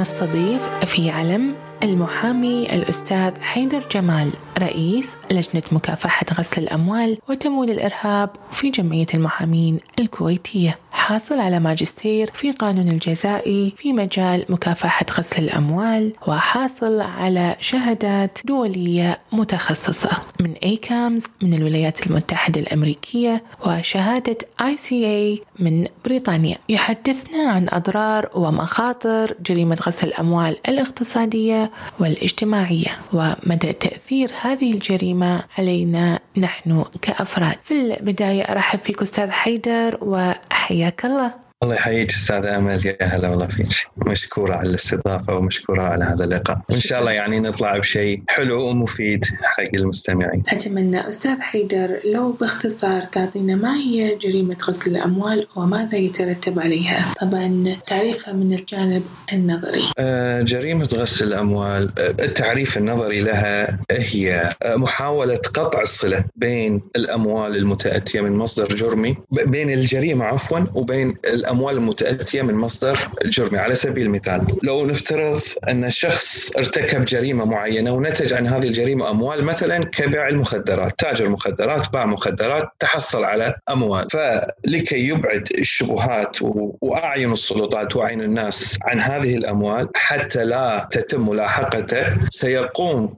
نستضيف في علم المحامي الأستاذ حيدر جمال رئيس لجنة مكافحة غسل الأموال وتمويل الإرهاب في جمعية المحامين الكويتية. حاصل على ماجستير في قانون الجزائي في مجال مكافحة غسل الأموال وحاصل على شهادات دولية متخصصة. من أيكامز من الولايات المتحدة الأمريكية وشهادة ICA من بريطانيا. يحدثنا عن أضرار ومخاطر جريمة غسل الأموال الاقتصادية والاجتماعية ومدى تأثير هذه الجريمة علينا نحن كأفراد. في البداية أرحب فيك أستاذ حيدر وحياك الله الله يحييك أستاذ امل يا هلا والله فيك. مشكورة على الاستضافة ومشكورة على هذا اللقاء. وإن شاء الله يعني نطلع بشيء حلو ومفيد حق المستمعين. أتمنى أستاذ حيدر لو باختصار تعطينا ما هي جريمة غسل الأموال وماذا يترتب عليها؟ طبعا تعريفها من الجانب النظري. آه جريمة غسل الأموال آه، التعريف النظري لها هي آه، محاولة قطع الصلة بين الأموال المتأتية من مصدر جرمي بين الجريمة عفوا وبين الاموال المتاتيه من مصدر جرمي على سبيل المثال. لو نفترض أن شخص ارتكب جريمة معينة ونتج عن هذه الجريمة أموال مثلا كبيع المخدرات تاجر مخدرات باع مخدرات تحصل على أموال. فلكي يبعد الشبهات وأعين السلطات وأعين الناس عن هذه الأموال حتى لا تتم ملاحقته سيقوم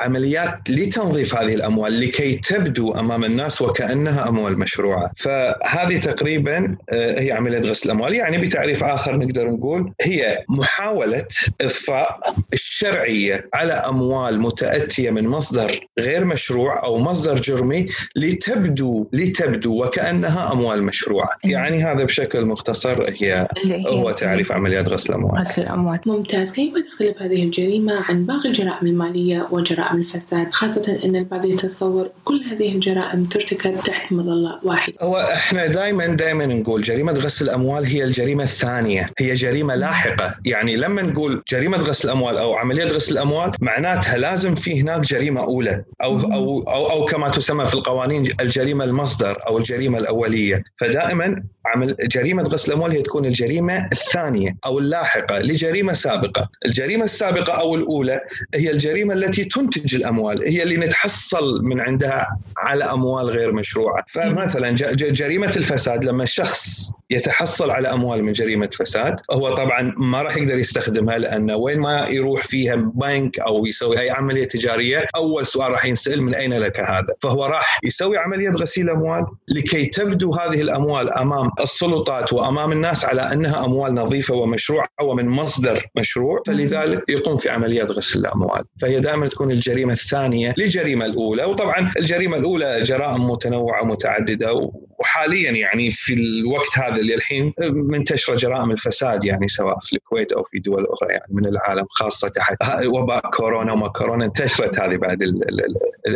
عمليات لتنظيف هذه الأموال لكي تبدو أمام الناس وكأنها أموال مشروعة. فهذه تقريبا آه، هي عملية غسل الأموال. يعني بتعريف آخر نقدر نقول هي محاولة اضفاء الشرعية على أموال متأتية من مصدر غير مشروع أو مصدر جرمي لتبدو لتبدو وكأنها أموال مشروعة، يعني هذا بشكل مختصر هي هو تعريف عمليات غسل الاموال. غسل الأموال، ممتاز، كيف تختلف هذه الجريمة عن باقي الجرائم المالية وجرائم الفساد، خاصة إن البعض يتصور كل هذه الجرائم ترتكب تحت مظلة واحدة. هو إحنا دائما دائما نقول جريمة غسل الأموال هي الجريمة الثانية هي جريمة لاحقة. يعني لما نقول جريمة غسل الأموال أو عملية غسل الأموال معناتها لازم في هناك جريمة أولى. أو أو أو, أو كما تسمى في القوانين الجريمة المصدر أو الجريمة الأولية. فدائما عمل جريمة غسل الأموال هي تكون الجريمة الثانية أو اللاحقة لجريمة سابقة، الجريمة السابقة أو الأولى هي الجريمة التي تنتج الأموال، هي اللي نتحصل من عندها على أموال غير مشروعة، فمثلا جريمة الفساد لما الشخص يتحصل على أموال من جريمة فساد. هو طبعا ما راح يقدر يستخدمها لأنه وين ما يروح فيها بنك أو يسوي أي عملية تجارية أول سؤال راح ينسأل من أين لك هذا؟ فهو راح يسوي عملية غسيل أموال لكي تبدو هذه الأموال أمام السلطات وأمام الناس على أنها أموال نظيفة ومشروعة ومن مصدر مشروع فلذلك يقوم في عمليات غسل الأموال. فهي دائما تكون الجريمة الثانية للجريمه الأولى. وطبعا الجريمة الأولى جرائم متنوعة متعدده وحاليا يعني في الوقت هذا اللي الحين منتشرة جرائم الفساد يعني سواء في الكويت أو في دول أخرى يعني من العالم خاصة تحت وباء كورونا وما كورونا انتشرت هذه بعد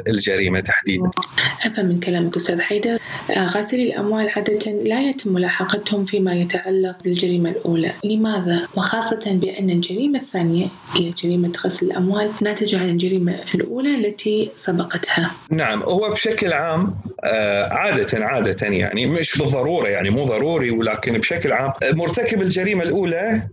الجريمة تحديدا. أفهم من كلامك أستاذ حيدر غاسلي الأموال عادة لا يتم ملاحقتهم فيما يتعلق بالجريمة الأولى، لماذا؟ وخاصة بأن الجريمة الثانية هي جريمة غسل الأموال ناتجة عن الجريمة الأولى التي سبقتها. نعم هو بشكل عام آه، عادة عادة يعني مش بالضرورة يعني مو ضروري ولكن بشكل عام مرتكب الجريمة الأولى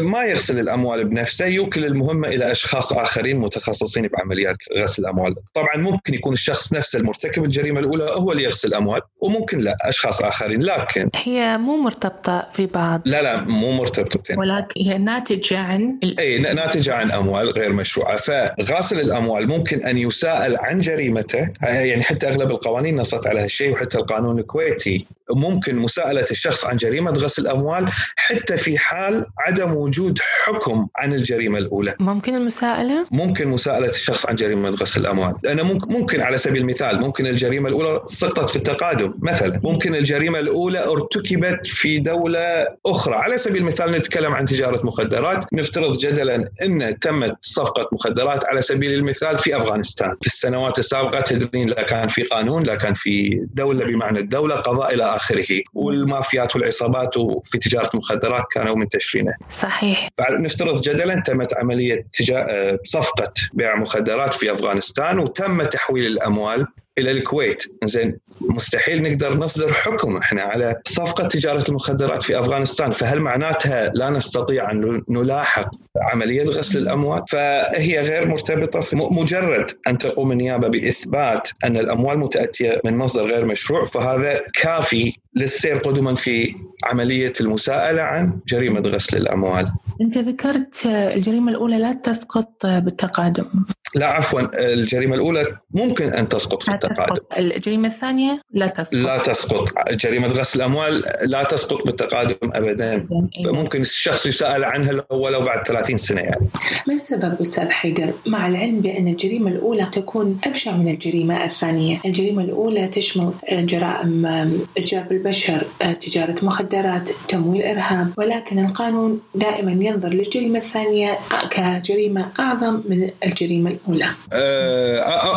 ما يغسل الأموال بنفسه يوكل المهمة إلى أشخاص آخرين متخصصين بعمليات غسل الاموال، طبعا ممكن يكون الشخص نفسه المرتكب الجريمة الأولى هو اللي يغسل الاموال وممكن لا أشخاص آخرين لكن هي مو مرتبطة في بعض. لا لا مو مرتبطتين. ولكن هي ناتجة عن اي ناتجة عن أموال غير مشروعة. فغاسل الأموال ممكن أن يساءل عن جريمته. يعني حتى أغلب القوانين نصت على هالشيء وحتى القانون الكويتي ممكن مساءلة الشخص عن جريمة غسل الاموال حتى في حال عدم عدم وجود حكم عن الجريمة الأولى. ممكن المساءلة؟ ممكن مساءلة الشخص عن جريمة غسل الأموال. لأنه ممكن على سبيل المثال ممكن الجريمة الأولى سقطت في التقادم مثلا. ممكن الجريمة الأولى ارتكبت في دولة أخرى. على سبيل المثال نتكلم عن تجارة مخدرات. نفترض جدلا أن تمت صفقة مخدرات. على سبيل المثال في أفغانستان. في السنوات السابقة تدرين لا كان في قانون لا كان في دولة بمعنى الدولة قضاء إلى آخره. والمافيات والعصابات في تجارة مخدرات كانوا منتشرين صحيح. نفترض جدلا تمت عملية تجا... صفقة بيع مخدرات في أفغانستان وتم تحويل الأموال إلى الكويت. زين مستحيل نقدر نصدر حكم. إحنا على صفقة تجارة المخدرات في أفغانستان. فهل معناتها لا نستطيع أن نلاحق عملية غسل الأموال؟ فهي غير مرتبطة في مجرد أن تقوم النيابة بإثبات أن الأموال متأتية من مصدر غير مشروع فهذا كافي للسير قدما في عملية المساءلة عن جريمة غسل الأموال. أنت ذكرت الجريمة الأولى لا تسقط بالتقادم. لا عفوا الجريمة الأولى ممكن أن تسقط في التقادم. تسقط. الجريمة الثانية لا تسقط. لا تسقط، جريمة غسل الأموال لا تسقط بالتقادم ابدا. فممكن الشخص يسأل عنها ولو بعد 30 سنة يعني. ما السبب أستاذ حيدر مع العلم بأن الجريمة الأولى تكون أبشع من الجريمة الثانية، الجريمة الأولى تشمل جرائم اتجار بالبشر، تجارة مخدرات، تمويل إرهاب، ولكن القانون دائما ينظر للجريمه الثانية كجريمة أعظم من الجريمة الأولى.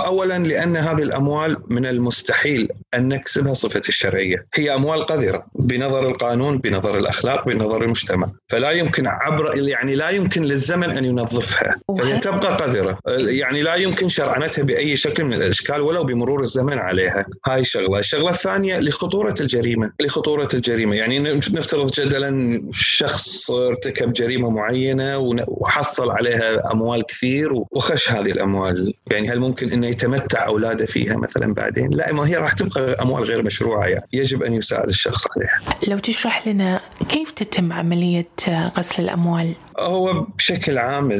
اولا لأن هذه الأموال من المستحيل أن نكسبها صفه الشرعية، هي أموال قذرة بنظر القانون، بنظر الأخلاق، بنظر المجتمع، فلا يمكن عبر يعني لا يمكن للزمن أن ينظفها، فهي تبقى قذرة، يعني لا يمكن شرعنتها بأي شكل من الأشكال ولو بمرور الزمن عليها، هاي شغلة، الشغلة الثانية لخطورة الجريمة، لخطورة الجريمة، يعني نفترض جدلا شخص ارتكب جريمه معينة وحصل عليها أموال كثير وخش هذه الأموال، يعني هل ممكن إنه يتمتع أولاده فيها مثلا بعدين؟ لا ما هي راح تبقى أموال غير مشروعة يعني يجب أن يساءل الشخص عليها. لو تشرح لنا كيف تتم عملية غسل الأموال؟ هو بشكل عام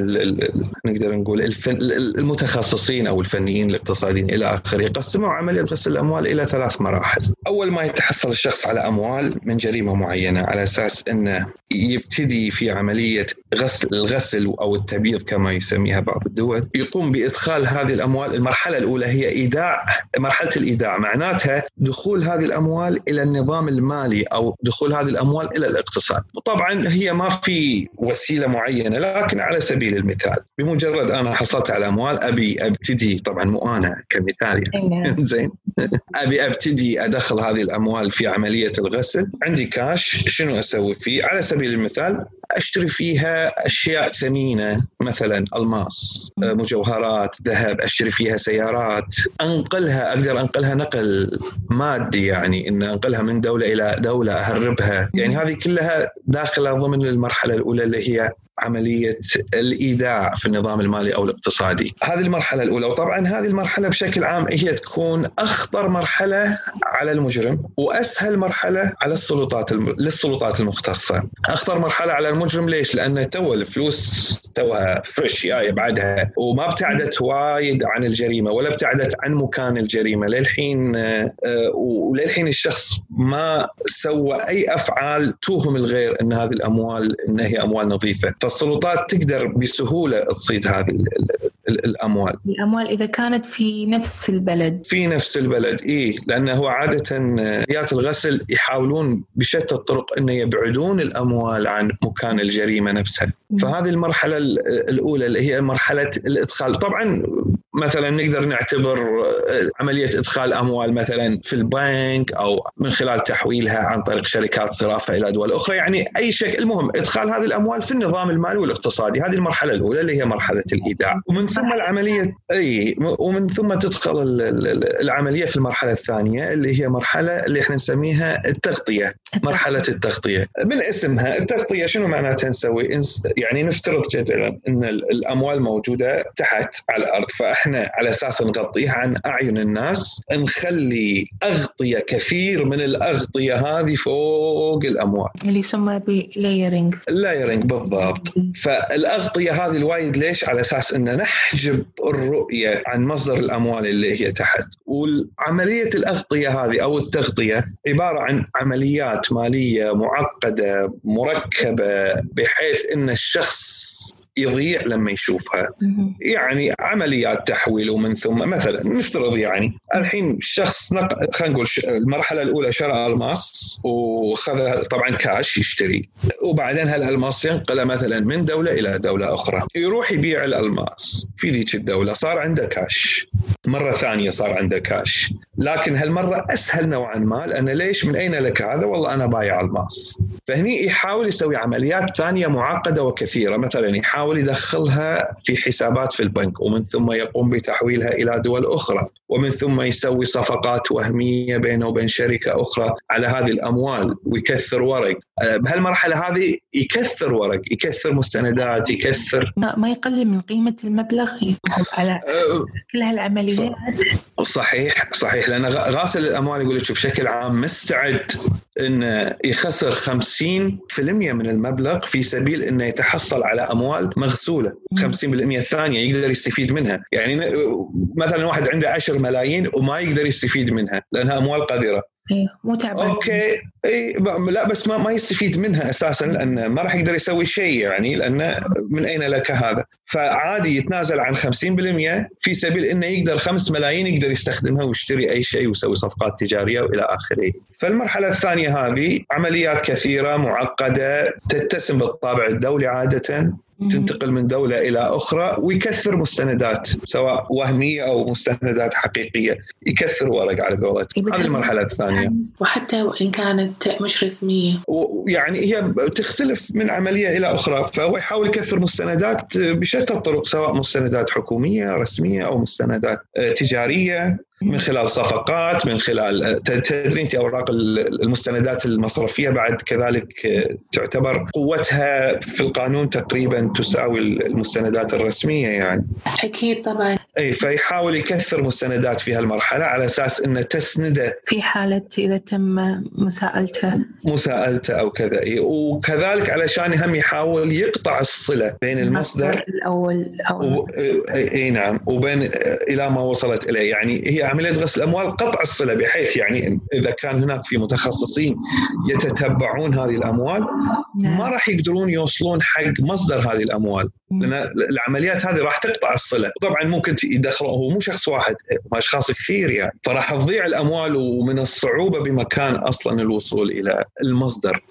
نقدر نقول الفن المتخصصين أو الفنيين الاقتصاديين إلى آخره يقسموا عملية غسل الأموال إلى ثلاث مراحل. أول ما يتحصل الشخص على أموال من جريمة معينة على أساس أنه يبتدي في عملية غسل الغسل أو التبييض كما يسميها بعض الدول، يقوم بإدخال هذه الأموال، المرحلة الأولى هي ايداع مرحلة الإيداع معناتها دخول هذه الأموال إلى النظام المالي أو دخول هذه الأموال إلى الاقتصاد. وطبعا هي ما في وسيلة معينة لكن على سبيل المثال بمجرد أنا حصلت على أموال أبي أبتدي طبعا مو أنا كمثال يعني. زين. أبي أبتدي أدخل هذه الأموال في عملية الغسل عندي كاش شنو أسوي فيه؟ على سبيل المثال أشتري فيها أشياء ثمينة مثلا ألماس مجوهرات ذهب أشتري فيها سيارات. أنقلها أقدر أنقلها نقل مادي يعني إن أنقلها من دولة إلى دولة أهربها. يعني هذه كلها داخلة ضمن المرحلة الأولى اللي هي عملية الايداع في النظام المالي أو الاقتصادي. هذه المرحلة الأولى وطبعا هذه المرحلة بشكل عام هي تكون أخطر مرحلة على المجرم وأسهل مرحلة على السلطات الم... للسلطات المختصة. أخطر مرحلة على المجرم ليش؟ لأن تو الفلوس توها fresh جاية بعدها وما ابتعدت وايد عن الجريمة ولا ابتعدت عن مكان الجريمة للحين وللحين الشخص ما سوى أي أفعال توهم الغير إن هذه الأموال إن هي أموال نظيفة. فالسلطات تقدر بسهولة تصيد هذه الأموال. الأموال إذا كانت في نفس البلد. في نفس البلد اي لأنه هو عادة جهات الغسل يحاولون بشتى الطرق ان يبعدون الأموال عن مكان الجريمة نفسها. فهذه المرحلة الأولى اللي هي مرحلة الإدخال. طبعا مثلا نقدر نعتبر عملية إدخال أموال مثلا في البنك أو من خلال تحويلها عن طريق شركات صرافة إلى دول أخرى. يعني أي شيء. المهم إدخال هذه الأموال في النظام المالي والاقتصادي. هذه المرحلة الأولى اللي هي مرحلة الإيداع. ومن ثم العملية أي ومن ثم تدخل العملية في المرحلة الثانية اللي هي مرحلة اللي إحنا نسميها التغطية. مرحلة التغطية. من اسمها التغطية شنو معناتها نسوي؟ يعني نفترض جدلا ان الأموال موجودة تحت على الأرض فإحنا على أساس نغطيها عن أعين الناس نخلي أغطية كثير من الأغطية هذه فوق الأموال. اللي يسمى ب layering layering بالضبط. فالأغطية هذه الوايد ليش؟ على أساس إن نحجب الرؤية عن مصدر الأموال اللي هي تحت. وعمليه الأغطية هذه أو التغطية عبارة عن عمليات مالية معقدة مركبة بحيث إن الشخص يضيع لما يشوفها. يعني عمليات تحويل ومن ثم مثلا نفترض يعني الحين شخص نق... خلينا نقول المرحلة الأولى شرى ألماس وخذ طبعا كاش يشتري. وبعدين هالألماس ينقله مثلا من دولة إلى دولة أخرى. يروح يبيع الألماس في ذيك الدولة صار عنده كاش. مرة ثانية صار عنده كاش. لكن هالمرة أسهل نوعا ما لأن ليش من أين لك هذا؟ والله أنا بايع ألماس. فهني يحاول يسوي عمليات ثانية معقدة وكثيرة. مثلا يحاول يدخلها في حسابات في البنك ومن ثم يقوم بتحويلها إلى دول أخرى ومن ثم يسوي صفقات وهمية بينه وبين شركة أخرى على هذه الأموال ويكثر ورق. آه، بهالمرحلة هذه يكثر ورق يكثر مستندات يكثر ما يقلل من قيمة المبلغ؟ على أه، كل هالعمليات. صحيح صحيح لأن غاسل الأموال يقول لك بشكل عام مستعد انه يخسر 50% من المبلغ في سبيل إنه يتحصل على أموال مغسولة. 50% الثانية يقدر يستفيد منها. يعني مثلا واحد عنده 10 ملايين وما يقدر يستفيد منها لأنها أموال قذرة. إيه مو تعبان. أوكي. اي لا بس ما ما يستفيد منها أساسا لأن ما راح يقدر يسوي شيء يعني لأن من أين لك هذا؟ فعادي يتنازل عن 50% في سبيل إنه يقدر 5 ملايين يقدر يستخدمها ويشتري أي شيء ويسوي صفقات تجارية وإلى آخره. فالمرحلة الثانية هذه عمليات كثيرة معقدة تتسم بالطابع الدولي عادة تنتقل من دولة إلى أخرى ويكثر مستندات سواء وهمية أو مستندات حقيقية يكثر ورق على قولتك هذه المرحلة الثانية وحتى وإن كانت مش رسمية. يعني هي تختلف من عملية إلى أخرى. فهو يحاول يكثر مستندات بشتى الطرق سواء مستندات حكومية رسمية أو مستندات تجارية. من خلال صفقات من خلال تدري أنت أوراق المستندات المصرفية بعد كذلك آه، تعتبر قوتها في القانون تقريبا تساوي المستندات الرسمية يعني. أكيد طبعا. إي فيحاول يكثر مستندات في هالمرحلة على أساس انه تسنده في حالة إذا تم مساءلته مساءلته أو كذا. وكذلك علشان هم يحاول يقطع الصلة بين المصدر الأول أو... إي نعم. وبين إلى ما وصلت إليه. يعني هي عملية غسل الأموال قطع الصلة بحيث يعني إذا كان هناك في متخصصين يتتبعون هذه الأموال نعم. ما راح يقدرون يوصلون حق مصدر هذه الأموال. لأن العمليات هذه راح تقطع الصلة. طبعا ممكن يدخلوا هو مو شخص واحد أشخاص كثير يعني. فراح تضيع الأموال ومن الصعوبة بمكان أصلا الوصول إلى المصدر.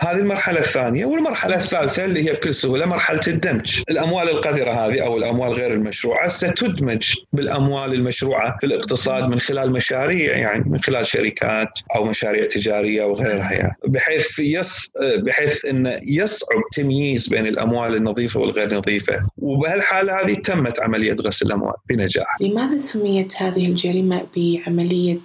هذه المرحلة الثانية والمرحلة الثالثة اللي هي بكل سهولة مرحلة الدمج. الأموال القذرة هذه أو الأموال غير المشروعة ستدمج بالأموال المشروعة في الاقتصاد من خلال مشاريع يعني من خلال شركات أو مشاريع تجارية وغيرها يعني. بحيث يص بحيث انه يصعب تمييز بين الأموال النظيفة والغير نظيفة. وبهالحالة هذه تمت عملية غسل الأموال بنجاح. لماذا سميت هذه الجريمة بعملية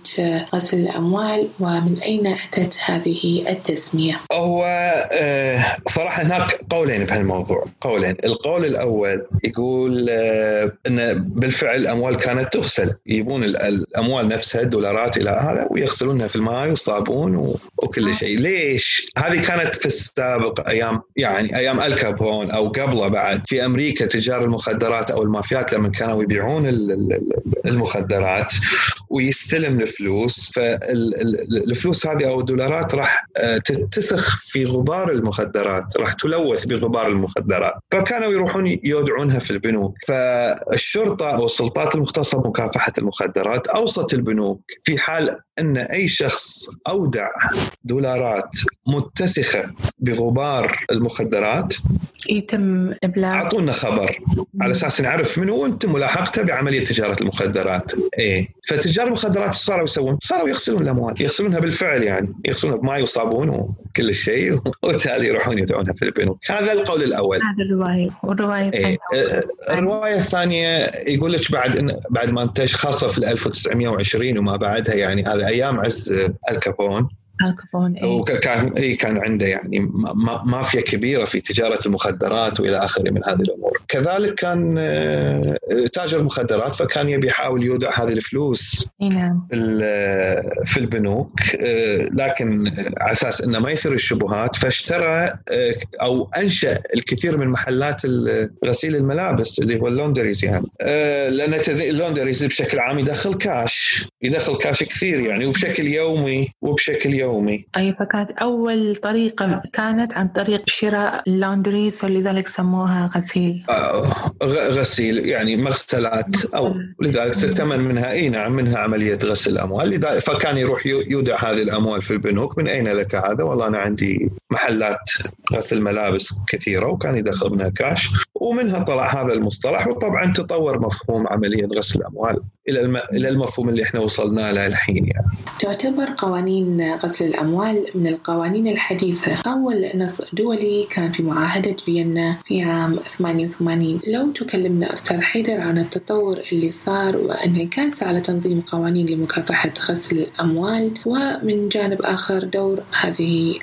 غسل الأموال؟ ومن أين أتت هذه التسمية؟ هو آه، صراحة هناك قولين بهالموضوع، قولين، القول الأول يقول آه، إن بالفعل الأموال كانت تغسل، يجيبون الأموال نفسها الدولارات إلى هذا ويغسلونها في الماء والصابون وكل آه. شيء، ليش؟ هذه كانت في السابق أيام يعني أيام الكابون أو قبله بعد في أمريكا تجار المخدرات أو المافيات لما كانوا يبيعون المخدرات ويستلم الفلوس فالفلوس هذه أو الدولارات راح آه، تتسخ في غبار المخدرات راح تلوث بغبار المخدرات. فكانوا يروحون يودعونها في البنوك. فالشرطة أو السلطات المختصة بمكافحة المخدرات أوصت البنوك في حال أن أي شخص أودع دولارات متسخة بغبار المخدرات يتم إبلاغ. أعطونا خبر على أساس نعرف منو وانت ملاحقته بعملية تجارة المخدرات. إيه. فتجار المخدرات صاروا يسوون؟ صاروا يغسلون الأموال يغسلونها بالفعل يعني يغسلونها بماء وصابون وكل شيء وبالتالي يروحون يدعونها في البنوك هذا القول الأول. هذا الرواية والرواية إيه. الرواية الثانية يقول لك بعد إن بعد ما انتج خاصة في 1920 وما بعدها يعني هذا أيام عز الكابون. الكابون إيه؟ وكان اي كان عنده يعني مافيا كبيرة في تجارة المخدرات وإلى آخره من هذه الأمور، كذلك كان آه، تاجر مخدرات فكان يبي يحاول يودع هذه الفلوس نعم. في البنوك آه، لكن على أساس إنه ما يثير الشبهات فاشترى آه، أو أنشأ الكثير من محلات غسيل الملابس اللي هو ال laundries يعني. لأن ال laundries بشكل عام يدخل كاش يدخل كاش كثير يعني وبشكل يومي وبشكل يومي. أي فكانت أول طريقة كانت عن طريق شراء اللاندريز فلذلك سموها غسيل. آه غسيل يعني مغسلات أو لذلك ثمن منها أي نعم منها عملية غسل الأموال. لذلك فكان يروح يودع هذه الأموال في البنوك. من أين لك هذا؟ والله أنا عندي محلات غسل ملابس كثيرة وكان يدخل منها كاش ومنها طلع هذا المصطلح وطبعا تطور مفهوم عملية غسل الأموال إلى إلى المفهوم اللي إحنا وصلنا له الحين يعني. تعتبر قوانين غسل الأموال من القوانين الحديثة، أول نص دولي كان في معاهدة فيينا في عام 88 لو تكلمنا أستاذ حيدر عن التطور اللي صار وانعكاسه على تنظيم قوانين لمكافحة غسل الأموال ومن جانب آخر دور هذه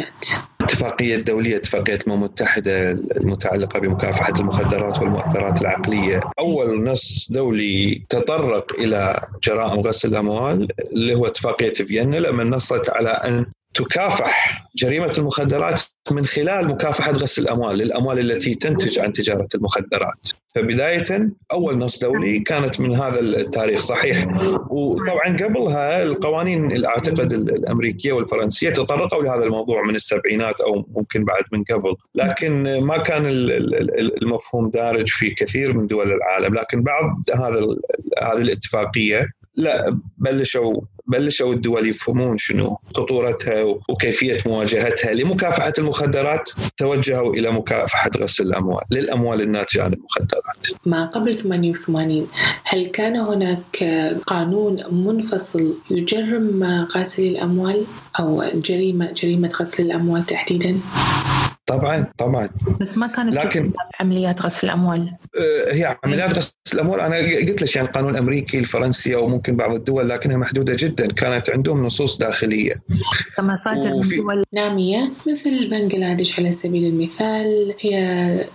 الاتفاقيات الاتفاقية الدولية اتفاقية الأمم المتحدة المتعلقة بمكافحة المخدرات والمؤثرات العقلية. أول نص دولي تطرق إلى جرائم غسل الأموال اللي هو اتفاقية فيينا. لما نصت على أن تكافح جريمة المخدرات من خلال مكافحة غسل الأموال للأموال التي تنتج عن تجارة المخدرات. فبداية أول نص دولي كانت من هذا التاريخ صحيح. وطبعا قبلها القوانين أعتقد الأمريكية والفرنسية تطرقوا لهذا الموضوع من السبعينات أو ممكن بعد من قبل. لكن ما كان المفهوم دارج في كثير من دول العالم. لكن بعد هذا هذه الاتفاقية لا بلشوا بلشوا الدول يفهمون شنو خطورتها وكيفية مواجهتها لمكافحة المخدرات توجهوا إلى مكافحة غسل الأموال للأموال الناتجة عن المخدرات. ما قبل 88 هل كان هناك قانون منفصل يجرم غاسل الأموال أو جريمه جريمة غسل الأموال تحديدا؟ طبعا طبعا. بس ما كانت لكن عمليات غسل الأموال. آه، هي عمليات غسل الأموال. أنا قلت لك يعني القانون الأمريكي الفرنسي أو ممكن بعض الدول لكنها محدودة جدا. كانت عندهم نصوص داخلية. كما صادر وفي... من دول نامية مثل بنغلاديش على سبيل المثال. هي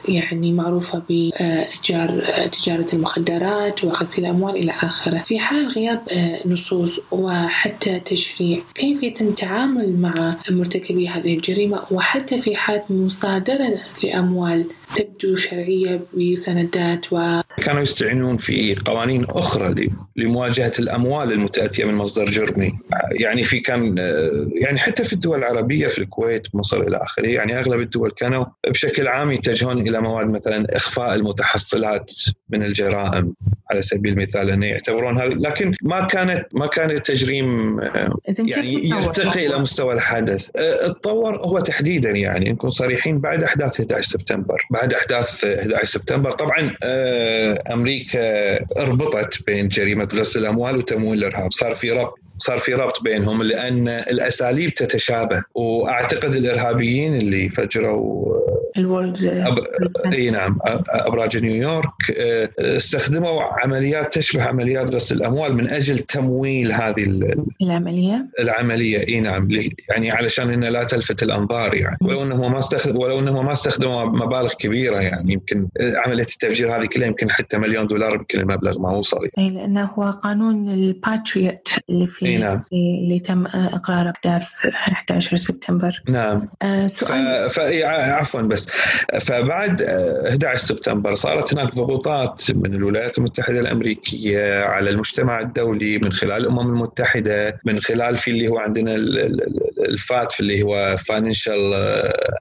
يعني معروفة بإيجار تجارة المخدرات وغسيل الأموال إلى آخره. في حال غياب آه، نصوص وحتى تشريع كيف يتم التعامل مع مرتكبي هذه الجريمة؟ وحتى في حال مصادرة لأموال. تبدو شرعية بسندات و كانوا يستعينون في قوانين أخرى لمواجهة الأموال المتأتية من مصدر جرمي. يعني في كان يعني حتى في الدول العربية في الكويت مصر إلى آخره يعني أغلب الدول كانوا بشكل عام يتجهون إلى مواد مثلا إخفاء المتحصلات من الجرائم على سبيل المثال أنه يعتبرون هذا لكن ما كانت ما كان التجريم يعني يرتقي إلى مستوى الحدث. تطور هو تحديدا يعني نكون صريحين بعد أحداث 11 سبتمبر بعد أحداث 11 سبتمبر. طبعا أمريكا أربطت بين جريمة غسل الأموال وتمويل الإرهاب. صار في ربط صار في ربط بينهم لأن الأساليب تتشابه. وأعتقد الإرهابيين اللي فجروا الورلد أب... إي نعم أبراج نيويورك آه، استخدموا عمليات تشبه عمليات غسل الأموال من أجل تمويل هذه العملية؟ العملية إي نعم يعني علشان إنها لا تلفت الأنظار يعني. ولو انهم ما استخدم ولو انهم ما استخدموا مبالغ كبيرة يعني يمكن عملية التفجير هذه كلها يمكن حتى مليون دولار يمكن المبلغ ما وصل يعني. إي لأنه هو قانون الباتريوت اللي في اي نعم. اللي تم إقرار احداث 11 سبتمبر. نعم. آه سؤال. ف... ف... عفوا بس. فبعد 11 سبتمبر صارت هناك ضغوطات من الولايات المتحدة الأمريكية على المجتمع الدولي من خلال الأمم المتحدة من خلال في اللي هو عندنا ال FATF اللي هو Financial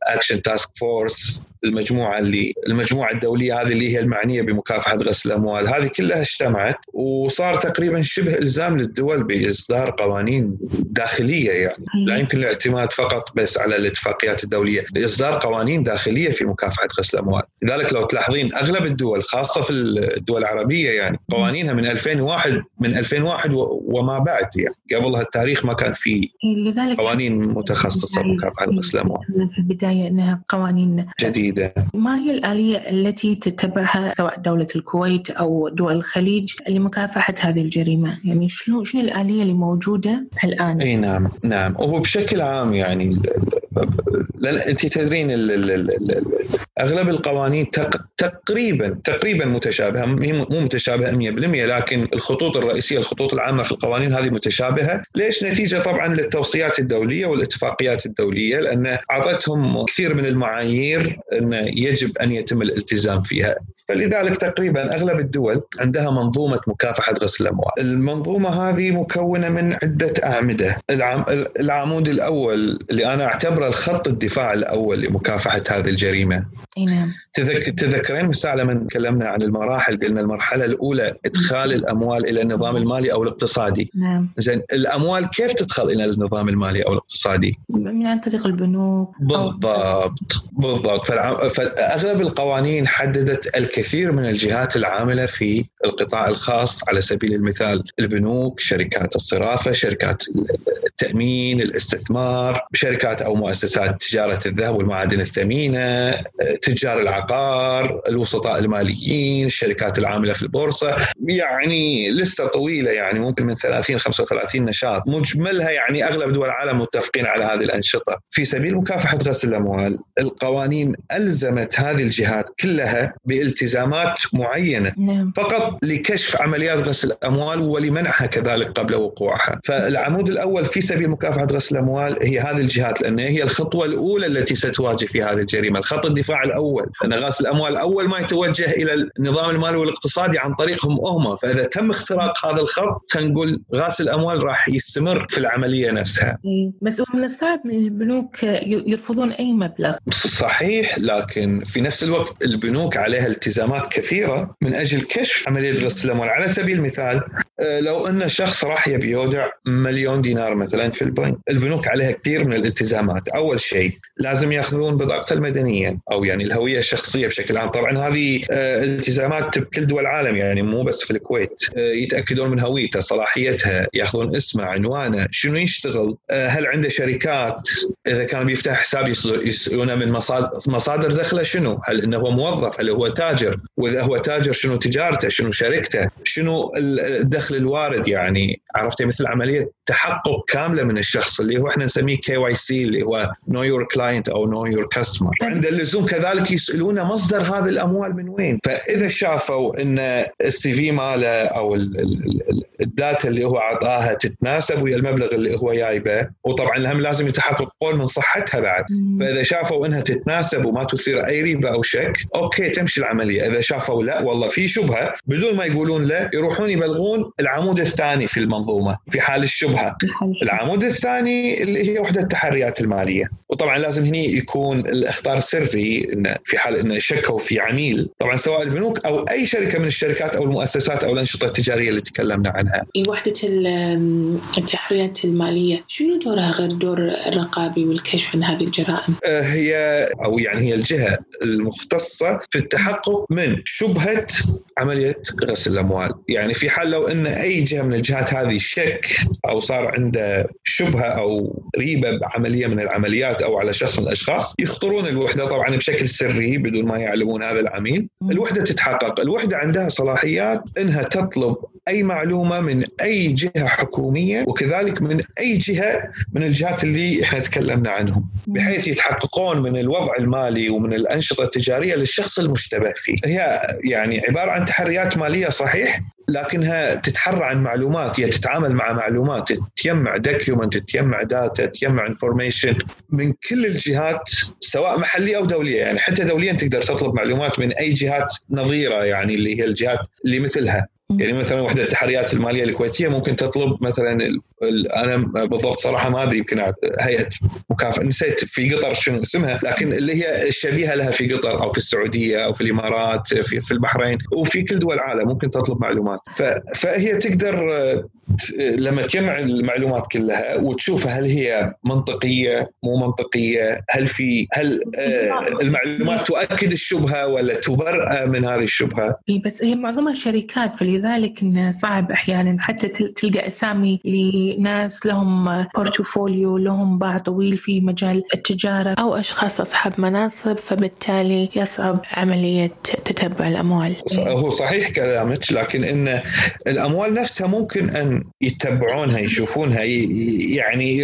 Action Task Force المجموعة اللي المجموعة الدولية هذه اللي هي المعنية بمكافحة غسل الأموال. هذه كلها اجتمعت وصار تقريبا شبه إلزام للدول بإصدار قوانين داخلية يعني. لا يمكن الاعتماد فقط بس على الاتفاقيات الدولية لإصدار قوانين داخلية في مكافحة غسل الأموال. لذلك لو تلاحظين أغلب الدول خاصة في الدول العربية يعني قوانينها من 2001 من 2001 وما بعد يعني. قبلها التاريخ ما كان في لذلك قوانين متخصصة بمكافحة غسل الأموال. في البداية أنها قوانين جديدة. ما هي الآلية التي تتبعها سواء دولة الكويت أو دول الخليج لمكافحة هذه الجريمة؟ يعني شنو شنو الآلية اللي موجودة الآن؟ إي نعم نعم. وهو بشكل عام يعني لأن أنت تدرين أغلب القوانين تقريبا تقريبا متشابهة. مو متشابهة 100% لكن الخطوط الرئيسية الخطوط العامة في القوانين هذه متشابهة. ليش؟ نتيجة طبعا للتوصيات الدولية والاتفاقيات الدولية لأن أعطتهم كثير من المعايير إن يجب أن يتم الالتزام فيها. فلذلك تقريبا أغلب الدول عندها منظومة مكافحة غسل الأموال المنظومة هذه مكونة من عدة أعمدة العمود الأول اللي أنا أعتبره الخط الدفاع الأول لمكافحة هذه الجريمة. إي نعم. تذك... تذكرين مساء لما تكلمنا عن المراحل قلنا المرحلة الأولى إدخال الأموال إلى النظام المالي أو الاقتصادي. نعم. زين الأموال كيف تدخل إلى النظام المالي أو الاقتصادي؟ من عن طريق البنوك بالضبط بالضبط فالع... فأغلب القوانين حددت الكثير من الجهات العاملة في القطاع الخاص على سبيل المثال البنوك، شركات الصرافة، شركات التأمين، الاستثمار، شركات أو مؤسسات تجارة الذهب والمعادن الثمينة، تجار العقار، الوسطاء الماليين، الشركات العاملة في البورصة، يعني لستة طويلة يعني ممكن من 30 35 نشاط، مجملها يعني أغلب دول العالم متفقين على هذه الأنشطة، في سبيل مكافحة غسل الأموال، القوانين ألزمت هذه الجهات كلها بالتزامات معينة. نعم. فقط لكشف عمليات غسل الأموال ولمنعها كذلك قبل وقوعها، فالعمود الأول في سبيل مكافحة غسل الأموال هي هذه الجهات لأن هي الخطوة الأولى التي ستواجه في هذه الجريمة، الخط الدفاع الأول، لأن غسل الأموال أول ما يتوجه إلى النظام المالي والاقتصادي عن طريقهم هم، فإذا تم اختراق هذا الخط خلينا نقول غسل الأموال راح يستمر في العملية نفسها. بس من الصعب من البنوك يرفضون أي مبلغ. صحيح لكن في نفس الوقت البنوك عليها التزامات كثيرة من أجل كشف عملية غسل الأموال، على سبيل المثال لو أن شخص راح يبي يودع مليون دينار مثلا في البنك، البنوك عليها كثير من الالتزامات، أول شيء لازم يأخذون بطاقته المدنية أو يعني الهوية الشخصية بشكل عام، طبعا هذه التزامات بكل دول العالم يعني مو بس في الكويت، يتأكدون من هويته، صلاحيتها، يأخذون اسمه، عنوانه، شنو يشتغل، هل عنده شركات، إذا كان بيفتح حساب يسألونه من مصادر دخله شنو؟ هل إنه هو موظف؟ هل هو تاجر؟ وإذا هو تاجر شنو تجارته؟ شنو شركته؟ شنو الدخل الوارد يعني عرفت مثل عملية تحقق كاملة من الشخص اللي هو إحنا نسميه KYC اللي هو know your client أو know your customer عند اللزوم كذلك يسالونه مصدر هذه الأموال من وين؟ فإذا شافوا إن ال CV ماله أو ال data اللي هو أعطاها تتناسب ويا المبلغ اللي هو جايبه وطبعا هم لازم يتحققون من صحتها بعد. فإذا شافوا إنها تتناسب وما تثير أي ريبة أو شك أوكي تمشي العملية. إذا شافوا لا والله في شبهة بدون ما يقولون لا يروحون يبلغون العمود الثاني في المنظومة في حال الشبهة. العمود الثاني اللي هي وحدة التحريات المالية. وطبعا لازم هني يكون الإخطار سري إن في حال انه شكوا في عميل. طبعا سواء البنوك أو أي شركة من الشركات أو المؤسسات أو الأنشطة التجارية اللي تكلمنا عنها. وحدة التحريات المالية. شنو دورها غير دور الرقابي والكشف عن هذه الجرائم؟ هي أو يعني هي الجهة المختصة في التحقق من شبهة عملية غسل الأموال. يعني في حال لو إن أي جهة من الجهات هذه شك أو صار عنده شبهة أو ريبة بعملية من العمليات أو على شخص من الأشخاص يخطرون الوحدة طبعا بشكل سري بدون ما يعلمون هذا العميل. الوحدة تتحقق. الوحدة عندها صلاحيات إنها تطلب أي معلومة من أي جهة حكومية وكذلك من أي جهة من الجهات اللي إحنا تكلمنا عنهم بحيث يتحققون من الوضع المالي ومن الأنشطة التجارية للشخص المشتبه فيه. هي يعني عبارة عن تحريات مالية صحيح لكنها تتحرى عن معلومات هي تتعامل مع معلومات تجمع document تجمع data تجمع information من كل الجهات سواء محلية أو دولية. يعني حتى دوليا تقدر تطلب معلومات من أي جهات نظيرة يعني اللي هي الجهات اللي مثلها. يعني مثلا وحده التحريات المالية الكويتية ممكن تطلب مثلا أنا بالضبط صراحة ما أدري يمكن هيئة مكافأة. نسيت في قطر شنو اسمها لكن اللي هي الشبيهه لها في قطر أو في السعودية أو في الإمارات في في البحرين وفي كل دول العالم ممكن تطلب معلومات. فهي تقدر لما تجمع المعلومات كلها وتشوف هل هي منطقية مو منطقية هل في هل المعلومات تؤكد الشبهة ولا تبرأ من هذه الشبهة؟ بس هي معظمها شركات فلذلك انه صعب أحيانا حتى تلقى أسامي لناس لهم بورتفوليو لهم باع طويل في مجال التجارة. أو أشخاص أصحاب مناصب فبالتالي يصعب عملية تتبع الأموال. هو صحيح كلامك لكن إن الأموال نفسها ممكن أن يتبعونها يشوفونها يعني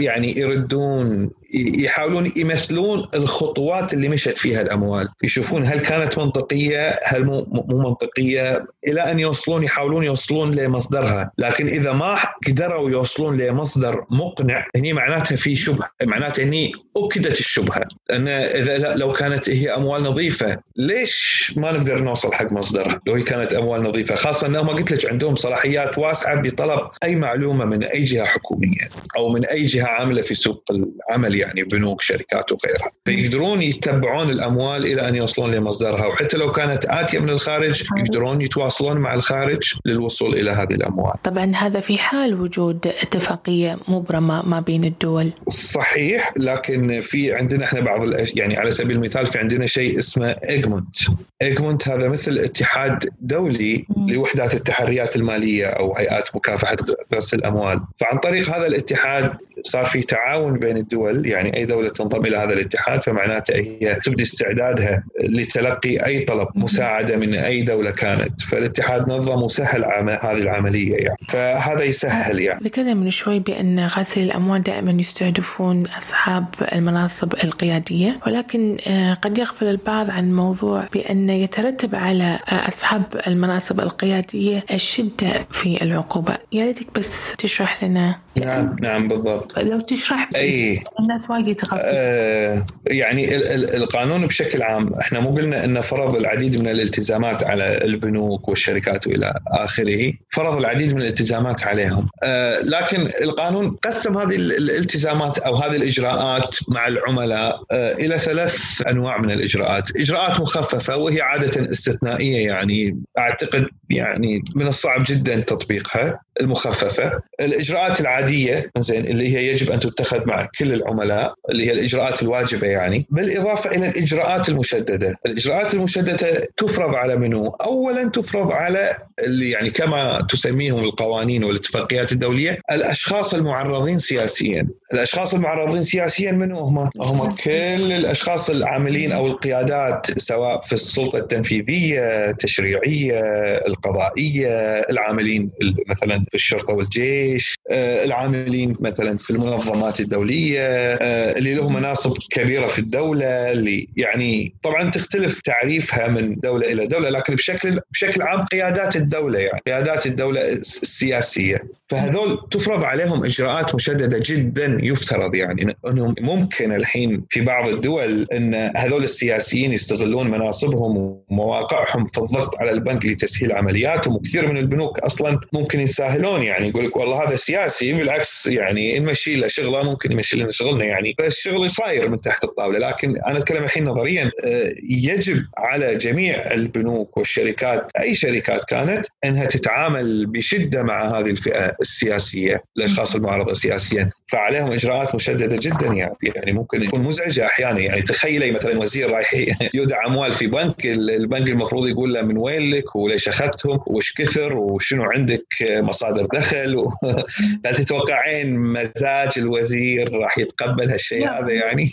يعني يردون يحاولون يمثلون الخطوات اللي مشت فيها الأموال. يشوفون هل كانت منطقية هل مو مو منطقية. إلى أن يوصلون يحاولون يوصلون لمصدرها. لكن إذا ما قدروا يوصلون لمصدر مقنع هني معناتها في شبهة. معناتها هني أكدت الشبهة. لأن إذا لو كانت هي أموال نظيفة ليش ما نقدر نوصل حق مصدرها؟ لو هي كانت أموال نظيفة. خاصة انهم قلت لك عندهم صلاحيات واسعة بطلب أي معلومة من أي جهة حكومية أو من أي جهة عاملة في سوق العمل. يعني بنوك شركات وغيرها. فيقدرون يتبعون الأموال إلى أن يوصلون لمصدرها. وحتى لو كانت آتية من الخارج يقدرون يتواصلون مع الخارج للوصول إلى هذه الأموال. طبعا هذا في حال وجود اتفاقية مبرمة ما بين الدول. صحيح لكن في عندنا إحنا بعض يعني على سبيل المثال في عندنا شيء اسمه Egmont Egmont هذا مثل اتحاد دولي لوحدات التحريات المالية أو هيئات مكافحة غسل الأموال. فعن طريق هذا الاتحاد صار في تعاون بين الدول يعني أي دولة تنضم إلى هذا الاتحاد فمعناته هي تبدي استعدادها لتلقي أي طلب مساعدة من أي دولة كانت. فالاتحاد نظم وسهل هذه العملية يعني. فهذا يسهل يعني. ذكرنا من شوي بأن غسل الأموال دائما يستهدفون أصحاب المناصب القيادية ولكن آه، قد يغفل البعض عن موضوع بأن يترتب على أصحاب المناصب القيادية الشدة في العقوبة. يا ريتك بس تشرح لنا. نعم نعم بالضبط. لو تشرح بس أي. الناس وايد آه يعني ال ال القانون بشكل عام إحنا مو قلنا إنه فرض العديد من الالتزامات على البنوك والشركات وإلى آخره فرض العديد من الالتزامات عليهم. آه لكن القانون قسم هذه الالتزامات أو هذه الإجراءات مع العملاء آه إلى ثلاث أنواع من الإجراءات. إجراءات مخففة وهي عادة استثنائية يعني أعتقد يعني من الصعب جدا تطبيقها المخففة. الإجراءات العادية زين اللي هي يجب أن تتخذ مع كل العملاء. اللي هي الإجراءات الواجبة يعني. بالإضافة إلى الإجراءات المشددة. الإجراءات المشددة تفرض على منو؟ اولا تفرض على اللي يعني كما تسميهم القوانين والاتفاقيات الدولية الأشخاص المعرضين سياسيا. الأشخاص المعرضين سياسيا منو هم؟ هم كل الأشخاص العاملين أو القيادات سواء في السلطة التنفيذية التشريعية القضائية العاملين مثلا في الشرطة والجيش آه، العاملين مثلا في المنظمات الدولية اللي لهم مناصب كبيرة في الدولة اللي يعني طبعا تختلف تعريفها من دولة إلى دولة لكن بشكل بشكل عام قيادات الدولة يعني قيادات الدولة السياسية. فهذول تفرض عليهم إجراءات مشددة جدا يفترض يعني إنهم ممكن الحين في بعض الدول إن هذول السياسيين يستغلون مناصبهم ومواقعهم في الضغط على البنك لتسهيل عملياتهم وكثير من البنوك أصلا ممكن يسهلون يعني يقول لك والله هذا سياسي بالعكس يعني نمشي له شغلة ممكن يمشي لنا شغلنا. يعني الشغل صاير من تحت الطاولة لكن أنا أتكلم الحين نظريا آه، يجب على جميع البنوك والشركات أي شركات كانت إنها تتعامل بشدة مع هذه الفئة السياسية الأشخاص المعارضة سياسيا. فعليهم إجراءات مشددة جدا يعني يعني ممكن يكون مزعجة أحيانا يعني. تخيلي مثلا وزير رايح يودع أموال في بنك البنك المفروض يقول له من وين لك وليش أخذتهم وش كثر وشنو عندك مصادر دخل. هل تتوقعين مزاج الوزير راح يتقبل هالشيء هذا يعني.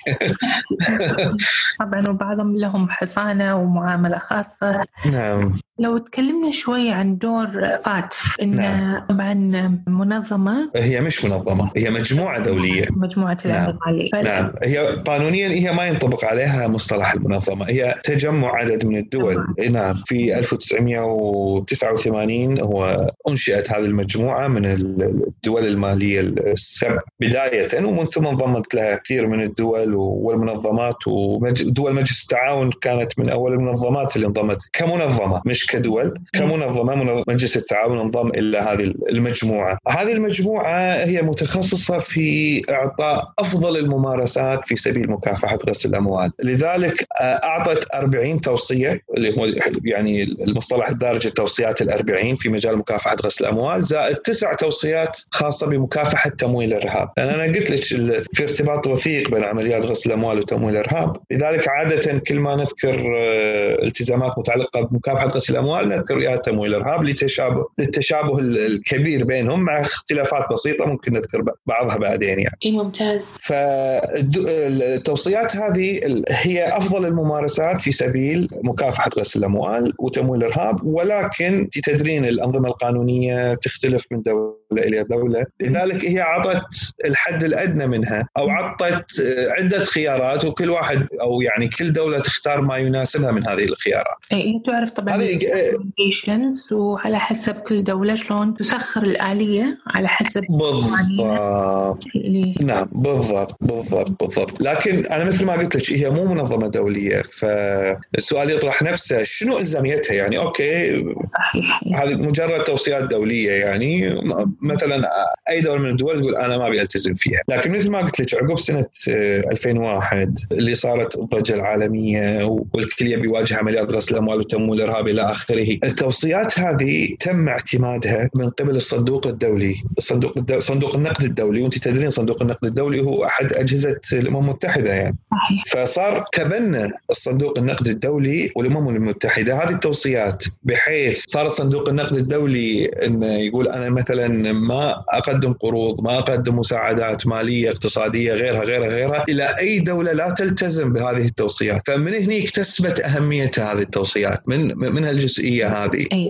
طبعا وبعضهم لهم حصانة ومعاملة خاصة. نعم. لو تكلمنا شوي عن دور فاتف إن نعم. طبعا منظمة. هي مش منظمة هي مجموعة دولية. مجموعة العمل المالي نعم. نعم. هي قانونيا هي ما ينطبق عليها مصطلح المنظمة هي تجمع عدد من الدول. نعم, نعم. في 1989 هو أنشئت هذه المجموعة من الدول المالية السبع. بداية ومن ثم انضمت لها كثير من الدول والمنظمات ودول مجلس التعاون كانت من أول المنظمات اللي انضمت. كمنظمة مش كدول كمنظمة مجلس التعاون انضم إلى هذه المجموعة. هذه المجموعة هي متخصصة في إعطاء أفضل الممارسات في سبيل مكافحة غسل الأموال. لذلك آه، أعطت 40 توصية اللي هو يعني المصطلح الدارج التوصيات ال40 في مجال مكافحة غسل الأموال زائد تسع توصيات خاصة بمكافحة تمويل الإرهاب. لأن أنا قلت لك في ارتباط وثيق بين عمليات غسل الأموال وتمويل الإرهاب. لذلك عادة كل ما نذكر آه، التزامات متعلقة بمكافحة غسل الاموال نذكر وياها تمويل الارهاب لتشابه للتشابه الكبير بينهم مع اختلافات بسيطة ممكن نذكر بعضها بعدين يعني. إي ممتاز. فالتوصيات هذه هي أفضل الممارسات في سبيل مكافحة غسل الأموال وتمويل الإرهاب ولكن تدرين الأنظمة القانونية تختلف من دولة إلى دولة، لذلك هي عطت الحد الأدنى منها أو عطت عدة خيارات وكل واحد أو يعني كل دولة تختار ما يناسبها من هذه الخيارات. إي تعرف طبعا هذه وعلى حسب كل دولة شلون تسخر الآلية على حسب بالضبط. نعم بالضبط بالضبط بالضبط. لكن أنا مثل ما قلت لك هي مو منظمة دولية فالسؤال يطرح نفسه شنو إلزاميتها؟ يعني أوكي هذه مجرد توصيات دولية يعني. مثلا أي دولة من الدول تقول أنا ما أبي ألتزم فيها. لكن مثل ما قلت لك عقب سنة 2001 اللي صارت الضجة العالمية والكل يبي يواجه عمليات غسل الاموال والتمويل الارهابي إلى آخره. التوصيات هذه تم اعتمادها من قبل الصندوق الدولي. الصندوق الدولي صندوق النقد الدولي. وانت تدرين صندوق النقد الدولي هو أحد أجهزة الأمم المتحدة يعني. فصار تبنى الصندوق النقد الدولي والأمم المتحدة. هذه التوصيات بحيث صار صندوق النقد الدولي إنه يقول أنا مثلا ما أقدم قروض ما أقدم مساعدات مالية اقتصادية غيرها غيرها غيرها إلى أي دولة لا تلتزم بهذه التوصيات. فمن هنا اكتسبت أهمية هذه التوصيات. من من هالجزئيه هذه. أي.